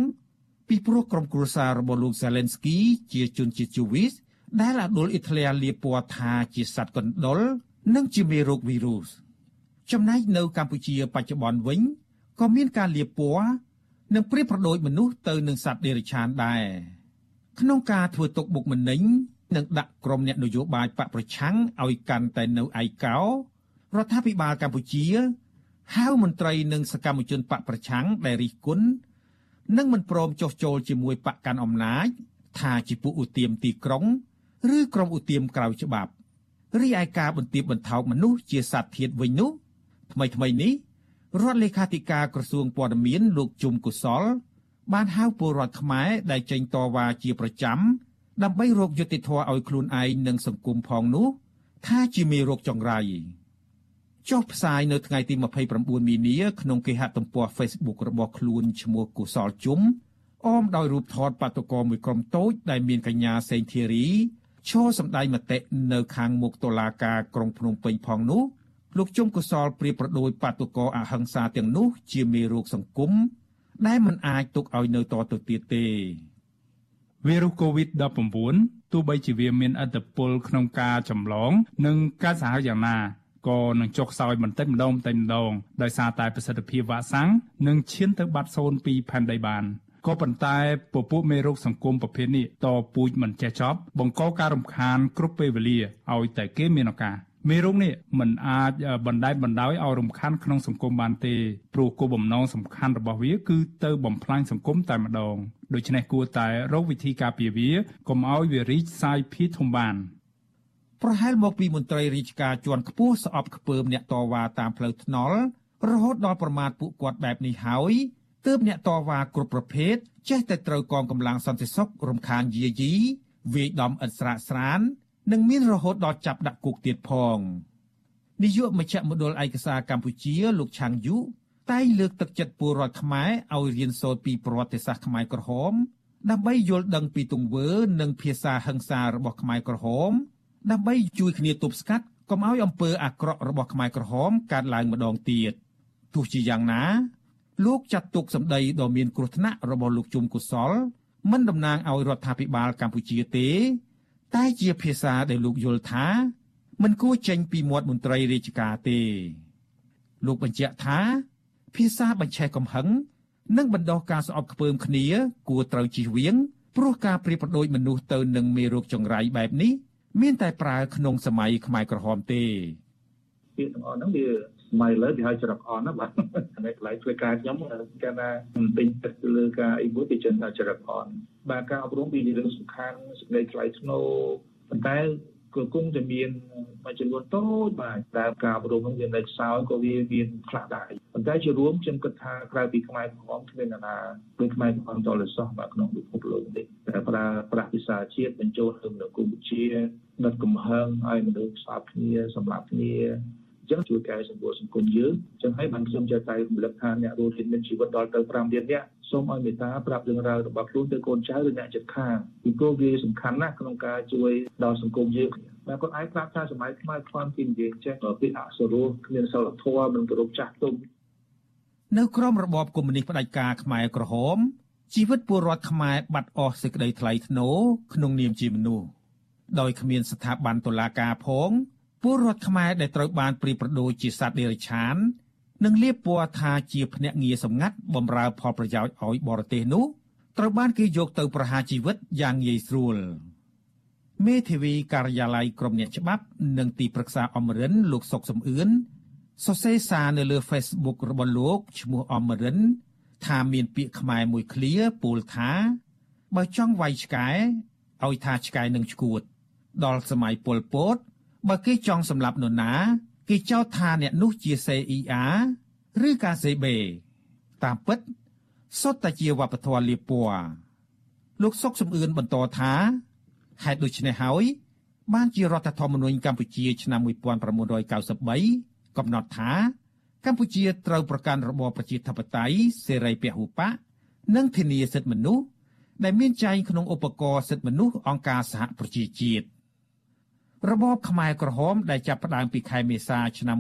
ពីព្រោះក្រុមគ្រួសាររបស់លោក Zelensky ជាជនជាតិជូវីសដែលអាដុលអ៊ីតលេលាបពណ៌ថាជាសត្វកណ្ដុរនិងជាមេរោគវីរុសចំណែកនៅកម្ពុជាបច្ចុប្បន្នវិញក៏មានការលាបពណ៌និងប្រៀបប្រដូចមនុស្សទៅនឹងសត្វដេរឆានដែរក្នុងការធ្វើទុកបុកម្នេញនិងដាក់ក្រុមអ្នកនយោបាយបកប្រឆាំងឲ្យកាន់តែនៅឯកោរដ្ឋាភិបាលកម្ពុជា ហៅមន្ត្រីនិងសកម្មជនបកប្រឆាំងដែលរិះគន់និងមិនព្រមចុះចូលជាមួយបកកាន់អំណាច ថាជាពួកឧទាមទីក្រុង ឬក្រុមឧទាមក្រៅច្បាប់រីឯការបន្ទាបបន្ថោកមនុស្សជាសត្វធាតវិញនោះថ្មីថ្មីនេះរដ្ឋលេខាធិការក្រសួងព័ត៌មានលោកជុំកុសល បានហៅពលរដ្ឋខ្មែរដែលចេញតវ៉ាជាប្រចាំដើម្បីរកយុត្តិធម៌ឲ្យខ្លួនឯងនិងសង្គមផងនោះថាជាមេរោគចង្រៃ ចុះផ្សាយនៅថ្ងៃទី29មីនាក្នុងគេហទំព័រ Facebook របស់ខ្លួនឈ្មោះកុសលជុំអមដោយរូបថតបាតុករមួយក្រុមតូចដែលមានកញ្ញាសេងធីរីឈរសម្ដែងមតិនៅខាងមុខតុលាការក្រុងភ្នំពេញផងនោះលោកជុំកុសលប្រៀបប្រដូចបាតុករអហិង្សាទាំងនោះជាមេរោគសង្គមដែលមិនអាចទុកឲ្យនៅតទៅទៀតទេវីរុស COVID-19 ទោះបីជាវាមានឥទ្ធិពលក្នុងការចម្លង និងការសាហាវយ៉ាងណា ក៏នឹងចុះខ្សោយបន្តិចម្ដងបន្តិចម្ដងដោយសារតែប្រសិទ្ធភាពវ៉ាក់សាំងនឹងឈានទៅបាត់សូន្យពីផែនដីបានក៏ប៉ុន្តែពពួកមេរោគសង្គមប្រភេទនេះតពូជមិនចេះចប់បង្កការរំខានគ្រប់ពេលវេលាឲ្យតែគេមានឱកាសមេរោគនេះមិនអាចបណ្តែតបណ្ដោយឲ្យរំខានក្នុងសង្គមបានទេព្រោះគោលបំណងសំខាន់របស់វាគឺទៅបំផ្លាញសង្គមតែម្ដងដូច្នេះគួរតែរកវិធីការពារវាកុំឲ្យវារីកសាយភាយធំបាន ប្រហែលមកពីមន្ត្រីរាជការជាន់ខ្ពស់ស្អប់ខ្ពើមអ្នកតវ៉ាតាមផ្លូវថ្នល់រហូតដល់ប្រមាថពួកគាត់បែបនេះហើយទើបអ្នកតវ៉ាគ្រប់ប្រភេទចេះតែត្រូវកងកម្លាំងសន្តិសុខរំខានយាយីវាយដំឥតស្រាកស្រាន និងមានរហូតដល់ចាប់ដាក់គុកទៀតផងនាយកមជ្ឈមណ្ឌលឯកសារកម្ពុជា លោកឆាងយូតែងលើកទឹកចិត្តពលរដ្ឋខ្មែរឲ្យរៀនសូត្រពីប្រវត្តិសាស្ត្រខ្មែរក្រហមដើម្បីយល់ដឹងពីទង្វើ និងភាសាហិង្សារបស់ខ្មែរក្រហម ដើម្បីជួយគ្នាទប់ស្កាត់កុំឲ្យអំពើអាក្រក់របស់ខ្មែរក្រហមកើតឡើងម្ដងទៀតទោះជាយ៉ាងណា លោកចាត់ទុកសម្ដីដ៏មានគ្រោះថ្នាក់របស់លោកជុំកុសលមិនតំណាងឲ្យរដ្ឋាភិបាលកម្ពុជាទេ តែជាភាសាដែលលោកយល់ថា មិនគួរចេញពីមាត់មន្ត្រីរាជការទេ លោកបញ្ជាក់ថា ភាសាបញ្ឆេះកំហឹងនិងបណ្ដោះការស្អប់ខ្ពើមគ្នា គួរត្រូវជៀសវាងព្រោះការប្រៀបប្រដូចមនុស្សទៅនឹងមេរោគចង្រៃបែបនេះ មានតែប្រើក្នុងសម័យខ្មែរក្រហមទេពាក្យទាំងអស់ហ្នឹងវាសម័យឥឡូវគេហៅច្រកអន់ណាបាទនៅកន្លែងធ្វើការខ្ញុំគេថាមិនពេញចិត្តលើការអីមួយគេជឿថាច្រកអន់បាទការអប់រំវាជារឿងសំខាន់សេចក្តីថ្លៃថ្នូរប៉ុន្តែក៏គង់តែមានមួយចំនួនតូចបាទតែការអប់រំនឹងវានៅខ្សោយក៏វាមានខ្លះដែរប៉ុន្តែជារួមខ្ញុំគិតថាក្រៅពីខ្មែរក្រហមគ្មានណាមានខ្មែរក្រហមតលសោះបាទក្នុងពិភពលោកនេះតែប្រើប្រាស់ភាសាជាតិបញ្ចូលទៅនៅកម្ពុជា ដុតកំហឹងឲ្យមនុស្សស្អប់គ្នាសម្លាប់គ្នាចឹងជួយកែសម្រួលសង្គមយើងចឹងហើយបានខ្ញុំចេះតែរំលឹកថាអ្នករស់រានមានជីវិតដល់ទៅ5លាននាក់សូមឲ្យមេត្តាប្រាប់រឿងរ៉ាវរបស់ខ្លួនទៅកូនចៅឬអ្នកជិតខាងពីព្រោះវាសំខាន់ណាស់ក្នុងការជួយដល់សង្គមយើងតែគាត់អាចប្រាប់ថាសម័យខ្មែរខ្វាន់ពីនិយាយចេះពីអសរោះគ្មានសិលធម៌មិនគោរពចាស់ទុំនៅក្រមរបបកុម្មុយនីសផ្ដាច់ការខ្មែរក្រហមជីវិតពលរដ្ឋខ្មែរបាត់អស់សេចក្តីថ្លៃថ្នូរក្នុងនាមជាមនុស្ស ដោយគ្មានស្ថាប័នតុលាការផងពលរដ្ឋខ្មែរដែលត្រូវបានព្រីប្រដូចជាសត្វដេរឆាននិងលៀបពណ៌ថាជាភ្នាក់ងារសម្ងាត់បម្រើផលប្រយោជន៍ឲ្យបរទេសនោះត្រូវបានគេយកទៅប្រហារជីវិតយ៉ាងងាយស្រួលមេធាវីការិយាល័យក្រមអ្នកច្បាប់ និងទីប្រឹក្សាអមរិនលោកសុកសំអឿនសរសេរសារនៅលើ Facebook របស់លោកឈ្មោះអមរិន ថាមានពាក្យខ្មែរមួយឃ្លាពោលថា បើចង់វាយឆ្កែឲ្យថាឆ្កែនឹងឈួត ដល់សម័យប៉ុលពតបើគេចង់សម្លាប់នរណាគេចោទថាអ្នកនោះជា CIA ឬកា CB តាមពិតសុទ្ធតែជាវប្បធម៌លៀបពណ៌លោកសុកសំអឿនបន្តថាហេតុដូច្នេះហើយបានជារដ្ឋធម្មនុញ្ញកម្ពុជាឆ្នាំ1993កំណត់ថាកម្ពុជាត្រូវប្រកាន់របបប្រជាធិបតេយ្យសេរីពហុបកនិងធានាសិទ្ធិមនុស្សដែលមានចែងក្នុងឧបករណ៍សិទ្ធិមនុស្សអង្គការសហប្រជាជាតិ របបខ្មែរក្រហមដែលចាប់ផ្ដើមពីខែមេសាឆ្នាំ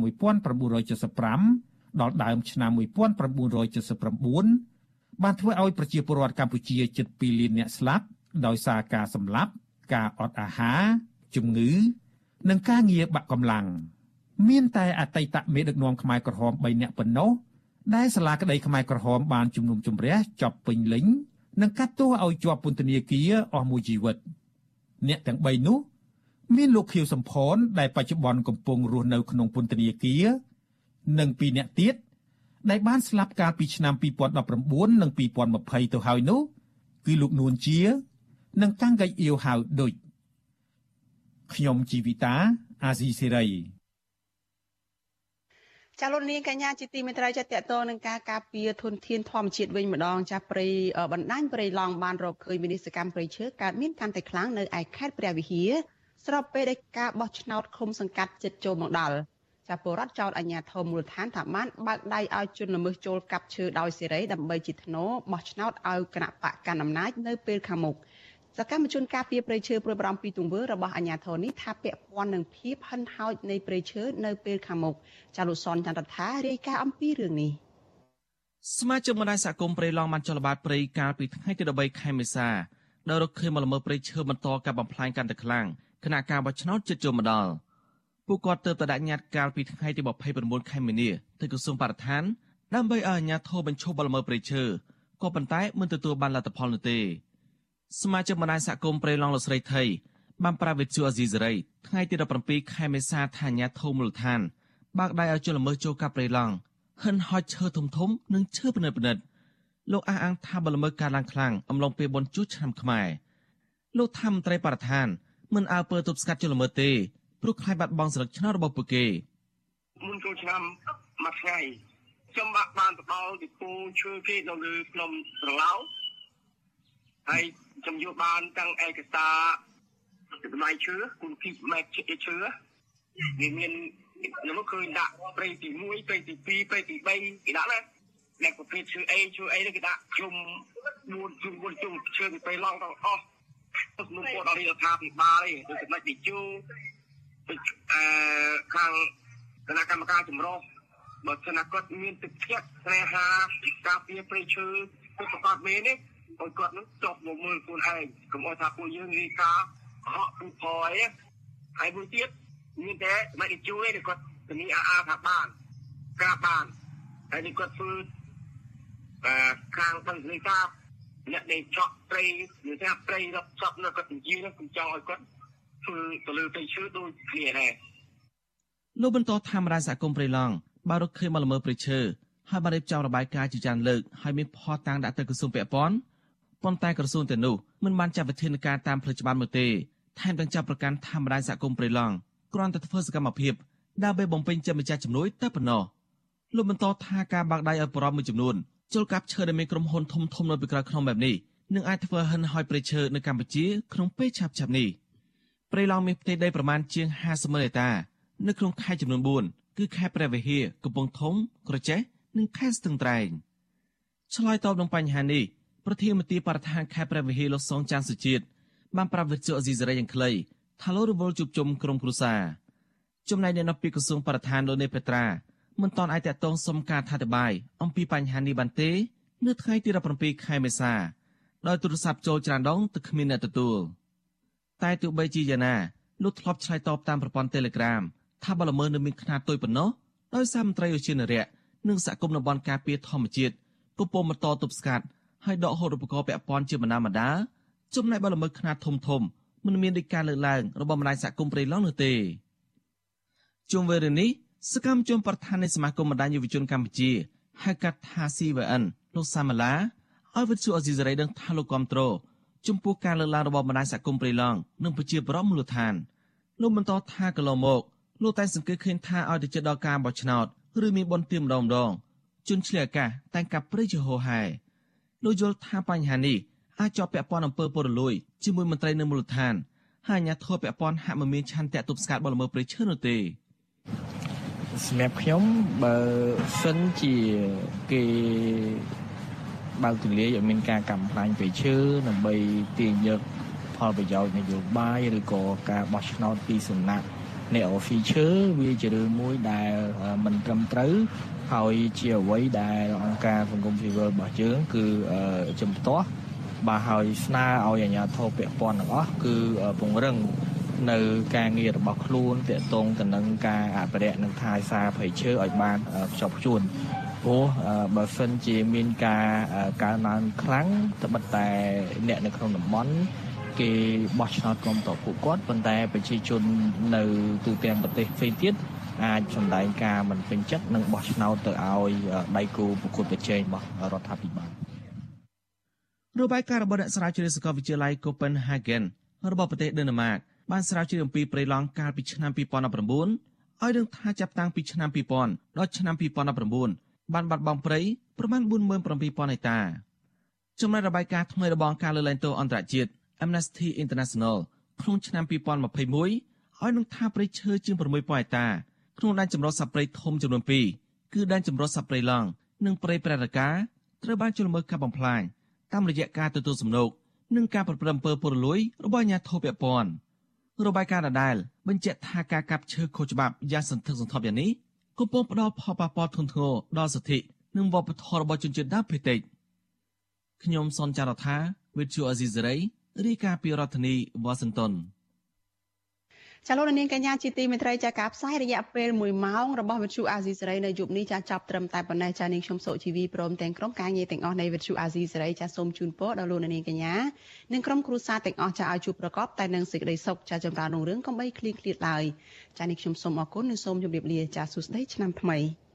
1975ដល់ដើមឆ្នាំ1979បានធ្វើឲ្យប្រជាពលរដ្ឋកម្ពុជាជិត2លានអ្នកស្លាប់ដោយសារការសម្លាប់ ការអត់អាហារជំងឺ និងការងារបាក់កម្លាំងមានតែអតីតមេដឹកនាំខ្មែរក្រហម3នាក់ប៉ុណ្ណោះដែលសាលាក្តីខ្មែរក្រហមបានជំនុំជម្រះចប់ពេញលេញនិងកាត់ទោសឲ្យជាប់ពន្ធនាគារអស់មួយជីវិត អ្នកទាំង3នោះ មានលោកខៀវសំផនដែលបច្ចុប្បន្នកំពុងរស់នៅក្នុងពន្ធនាគារនិងពីរនាក់ទៀតដែលបានស្លាប់កាលពីឆ្នាំ2019និង2020ទៅហើយនោះគឺលោកនួនជា និងកាំងកៃអៀវហៅដូចខ្ញុំជីវិតាអាស៊ីសេរីចាលោកនាងកញ្ញាជាទីមេត្រីចាតតទៅនឹងការការពារធនធានធម្មជាតិវិញម្ដងចាព្រៃបណ្ដាញព្រៃឡង់បានរកឃើញវិនិស្សកម្មព្រៃឈើកើតមានកាន់តែខ្លាំងនៅឯខេត្តព្រះវិហារ ស្របពេលដែលការបោះឆ្នោតឃុំសង្កាត់ចិត្តចូលមកដល់ចាពលរដ្ឋចោតអាជ្ញាធរមូលដ្ឋានថាបានបើកដៃឲ្យជនល្មើសចូលកាប់ឈើដោយសេរីដើម្បីជាធ្នូបោះឆ្នោតឲ្យគណៈបកកណ្ដាលអំណាចនៅពេលខាងមុខសកម្មជនការពារព្រៃឈើព្រួយបារម្ភពីទង្វើរបស់អាជ្ញាធរនេះថាពាក់ព័ន្ធនឹងភាពហិនហោចនៃព្រៃឈើនៅពេលខាងមុខចាលុសនចន្ទរដ្ឋារាយការណ៍អំពីរឿងនេះសមាជិកបណ្ដាញសហគមន៍ព្រៃឡង់បានចលបាតព្រៃកាលពីថ្ងៃទី13ខែមេសា ដោយរកឃើញមកល្មើសព្រៃឈើបន្តការបំផ្លាញកាន់តែខ្លាំងគណៈការបោះឆ្នោតជិតចូលមកដល់ពួកគាត់ទើបតែដាក់ញត្តិកាលពីថ្ងៃទី29ខែមីនាទៅក្រសួងបរិស្ថានដើម្បីឲ្យអាជ្ញាធរបញ្ឈប់បលល្មើសព្រៃឈើក៏ប៉ុន្តែមិនទទួលបានលទ្ធផលនោះទេសមាជិកបណ្ដាញសហគមន៍ព្រៃឡង់លោកស្រីថៃបានប្រាវិទ្យាអាស៊ីសេរីថ្ងៃទី17ខែមេសាថាអាជ្ញាធរមូលដ្ឋានបើកដៃឲ្យជនល្មើសចូលកាប់ព្រៃឡង់ហិនហោចឈើធំធំនិងឈើពិនិត្យពិនិត្យ លោកអះអាងថាបលល្មើសការឡើងខ្លាំងអំឡុងពេលបុណ្យជួសឆ្នាំខ្មែរលោកថាមន្ត្រីបរិស្ថានមិនអើពើទប់ស្កាត់ជនល្មើសទេព្រោះខ្លាចបាត់បង់សិលឹកឆ្នោតរបស់ពួកគេមុនចូលឆ្នាំមួយថ្ងៃខ្ញុំបាក់បានទៅដល់ទីពូឈើគេនៅលើភ្នំត្រឡោហើយខ្ញុំយកបានទាំងឯកសារតម្លៃឈើគុណភាពម៉ែត្រឈើវាមានខ្ញុំឃើញដាក់ព្រៃទី1ព្រៃទី2ព្រៃទី3គេដាក់ណា អ្នកប្រភេទឈើអីឈើអីគេដាក់ខ្ញុំ4ជុំ4ជុំឈើពីពេលឡងទៅអស់ទឹកនោះគាត់ដល់រដ្ឋាភិបាលឯងដូចចំណុចទីជូអឺខាងគណៈកម្មការចម្រុះបើសិនគាត់មានទឹកចិត្តស្នេហាការពារព្រៃឈើគឺប្រកាសមែនទេឲ្យគាត់នឹងចប់មកមើលខ្លួនឯងកុំឲ្យថាពួកយើងរីការហក់ពូផអីហើយមួយទៀតមានតែមិនជួយទេគាត់ជំនាញអាអាថាបានក្រាបបានហើយនេះគាត់ធ្វើអឺ ខាងបញ្ញការអ្នកដែលចក់ព្រៃនិយាយថាព្រៃរត់ចប់នៅគាត់និយាយនោះខ្ញុំចង់ឲ្យគាត់ធ្វើទៅលើព្រៃឈើដូចគ្នាដែរលោកបន្តថាមរាយសហគមន៍ព្រៃឡង់បានរកឃើញមកល្មើព្រៃឈើហើយបានរៀបចំរបាយការណ៍ជាច្រើនលើកហើយមានផតតាំងដាក់ទៅក្រសួងពាក់ព័ន្ធប៉ុន្តែក្រសួងទាំងនោះមិនបានចាត់វិធានការតាមផ្លូវច្បាប់នោះទេថែមទាំងចាប់ប្រកាន់ធម្មរាយសហគមន៍ព្រៃឡង់គ្រាន់តែធ្វើសកម្មភាពដើម្បីបំពេញចិត្តម្ចាស់ជំនួយតែប៉ុណ្ណោះលោកបន្តថាការបាក់ដៃឲ្យបរិបមួយចំនួន ជលកាប់ឈើដែលមានក្រុមហ៊ុនធំធំនៅពីក្រោយខ្នងបែបនេះនឹងអាចធ្វើហិនហោចព្រៃឈើនៅកម្ពុជាក្នុងពេលឆាប់ៗនេះព្រៃឡង់មានផ្ទៃដីប្រមាណជាង50ម៉ឺនហិកតានៅក្នុងខេត្តចំនួន4គឺខេត្តព្រះវិហារកំពង់ធំក្រចេះនិងខេត្តស្ទឹងត្រែងឆ្លើយតបនឹងបញ្ហានេះប្រធានមន្ត្រីបរិស្ថានខេត្តព្រះវិហារលោកសងចាន់សុជាតិបានប្រាប់វិទ្យុអេស៊ីសេរីយ៉ាងខ្លីថាលោករវល់ជួបជុំក្រុមគ្រួសារចំណែកអ្នកនៅពីក្រសួងបរិស្ថានលោកនេពេត្រា មិនតាន់អាចតតងសុំការថាតបាយអំពីបញ្ហានេះបានទេ នៅថ្ងៃទី17ខែមេសាដោយទូរស័ព្ទចូលច្រានដងទៅគ្មានអ្នកទទួលតែទោះបីជាយ៉ាងណាលោកធ្លាប់ឆ្លើយតបតាមប្រព័ន្ធ Telegram ថាបលល្មើសនៅមានខ្នាតតូចប៉ុណ្ណោះដោយសារមន្ត្រីឧទ្យានុរក្សនិងសហគមន៍តំបន់ការពារធម្មជាតិកំពុងបន្តទប់ស្កាត់ហើយដកហូតឧបករណ៍ពាក់ព័ន្ធជាបណ្ដាបណ្ដាចំណែកបលល្មើសខ្នាតធំធំមិនមានដូចការលើកឡើងរបស់ម្ដាយសហគមន៍ព្រៃឡង់នោះទេជុំវិញរឿងនេះ សកម្មជនប្រធាននៃសមាគមបណ្ដាញយុវជនកម្ពុជាហៅកាត់ថា CVN លោកសាមាឡាឲ្យវិទ្យុអេស៊ីសរ៉ៃដឹងថាលោកគ្រប់ត្រូលចំពោះការលើកឡើងរបស់បណ្ដាញសហគមន៍ព្រៃឡង់និងប្រជាប្រដ្ឋមូលដ្ឋានលោកបន្តថាកន្លងមកលោកតែសង្កេតឃើញថាឲ្យទៅជិតដល់ការបោះឆ្នោតឬមានបុណ្យទានម្ដងម្ដងជនឆ្លៀតអាកាសតែងកាប់ព្រៃជាហោហែលោកយល់ថាបញ្ហានេះអាចជាប់ពាក់ព័ន្ធអំពើពុករលួយជាមួយមន្ត្រីនៅមូលដ្ឋានហើយអាជ្ញាធរពាក់ព័ន្ធហាក់មិនមានឆន្ទៈទប់ស្កាត់បលល្មើសព្រៃឈើនោះទេ សម្រាប់ខ្ញុំបើសិនជាគេបើកទលាយឲ្យមានការកំផ្លាញព្រៃឈើដើម្បីទាញយកផលប្រយោជន៍នយោបាយឬក៏ការបោះឆ្នោតពីសំណាក់អ្នកអូហ្វីឈើវាជារឿងមួយដែលមិនត្រឹមត្រូវហើយជាអ្វីដែលអង្គការសង្គមស៊ីវិលរបស់យើងគឺជំទាស់បាទហើយស្នើឲ្យអាជ្ញាធរពាក់ព័ន្ធទាំងអស់គឺពង្រឹង នៅការងាររបស់ខ្លួនតាក់ទងទៅនឹងការអភិរក្សនិងថែសារព្រៃឈើឲ្យបានខ្ជាប់ខ្ជួនព្រោះបើសិនជាមានការកើនឡើងខ្លាំងត្បិតតែអ្នកនៅក្នុងតំបន់គេបោះឆ្នោតគ្រប់តពួកគាត់ប៉ុន្តែប្រជាជននៅទូទាំងប្រទេសផ្សេងទៀតអាចសម្ដែងការមិនពេញចិត្តនិងបោះឆ្នោតទៅឲ្យដៃគូប្រកួតប្រជែងរបស់រដ្ឋាភិបាលរបាយការណ៍របស់អ្នកស្រាវជ្រាវសាកលវិទ្យាល័យ Copenhagen របស់ប្រទេសដេណឺម៉ាក បានស្រាវជ្រាវអំពីព្រៃឡង់កាលពីឆ្នាំ2019ឲ្យដឹងថាចាប់តាំងពីឆ្នាំ2000ដល់ឆ្នាំ2019បានបាត់បង់ព្រៃប្រមាណ47000ហិកតាចំណែករបាយការណ៍ថ្មីរបស់ការលើកលែងទោសអន្តរជាតិ Amnesty International ក្នុងឆ្នាំ2021ឲ្យនឹងថាព្រៃឈើជាង6000ហិកតាក្នុងដែនចម្រុះសត្វព្រៃធំចំនួន2គឺដែនចម្រុះសត្វព្រៃឡង់និងព្រៃប្រែរកាត្រូវបានជលមើកាប់បំផ្លាញតាមរយៈការទទួលសំណូកនិងការប្រព្រឹត្តអំពើពុករលួយរបស់អាជ្ញាធរពាក់ព័ន្ធ របាយការណ៍ដដែលបញ្ជាក់ថាការកាប់ឈើខុសច្បាប់យ៉ាងសន្ធឹកសន្ធាប់យ៉ាងនេះកំពុងផ្ដល់ផលប៉ះពាល់ធ្ងន់ធ្ងរដល់សិទ្ធិនិងវប្បធម៌របស់ជនជាតិដើមភាគតិចខ្ញុំសនចាររថាវិទ្យុអេស៊ីសេរីរាយការណ៍ពីរដ្ឋធានីវ៉ាស៊ីនតោន ចាលោកនាងកញ្ញាជាទីមេត្រីចាការផ្សាយរយៈពេល1ម៉ោងរបស់វិទ្យុអាស៊ីសេរីនៅយប់នេះចាចាប់ត្រឹមតែប៉ុណ្ណេះចានាងខ្ញុំសុជីវីព្រមទាំងក្រុមការងារទាំងអស់នៃវិទ្យុអាស៊ីសេរីចាសូមជូនពរដល់លោកនាងកញ្ញានិងក្រុមគ្រួសារទាំងអស់ចាឲ្យជួបប្រកបតែនឹងសេចក្តីសុខចាចម្រើនរុងរឿងកុំបីឃ្លៀងឃ្លាតឡើយចានាងខ្ញុំសូមអរគុណនិងសូមជម្រាបលាចាសួស្តីឆ្នាំថ្មី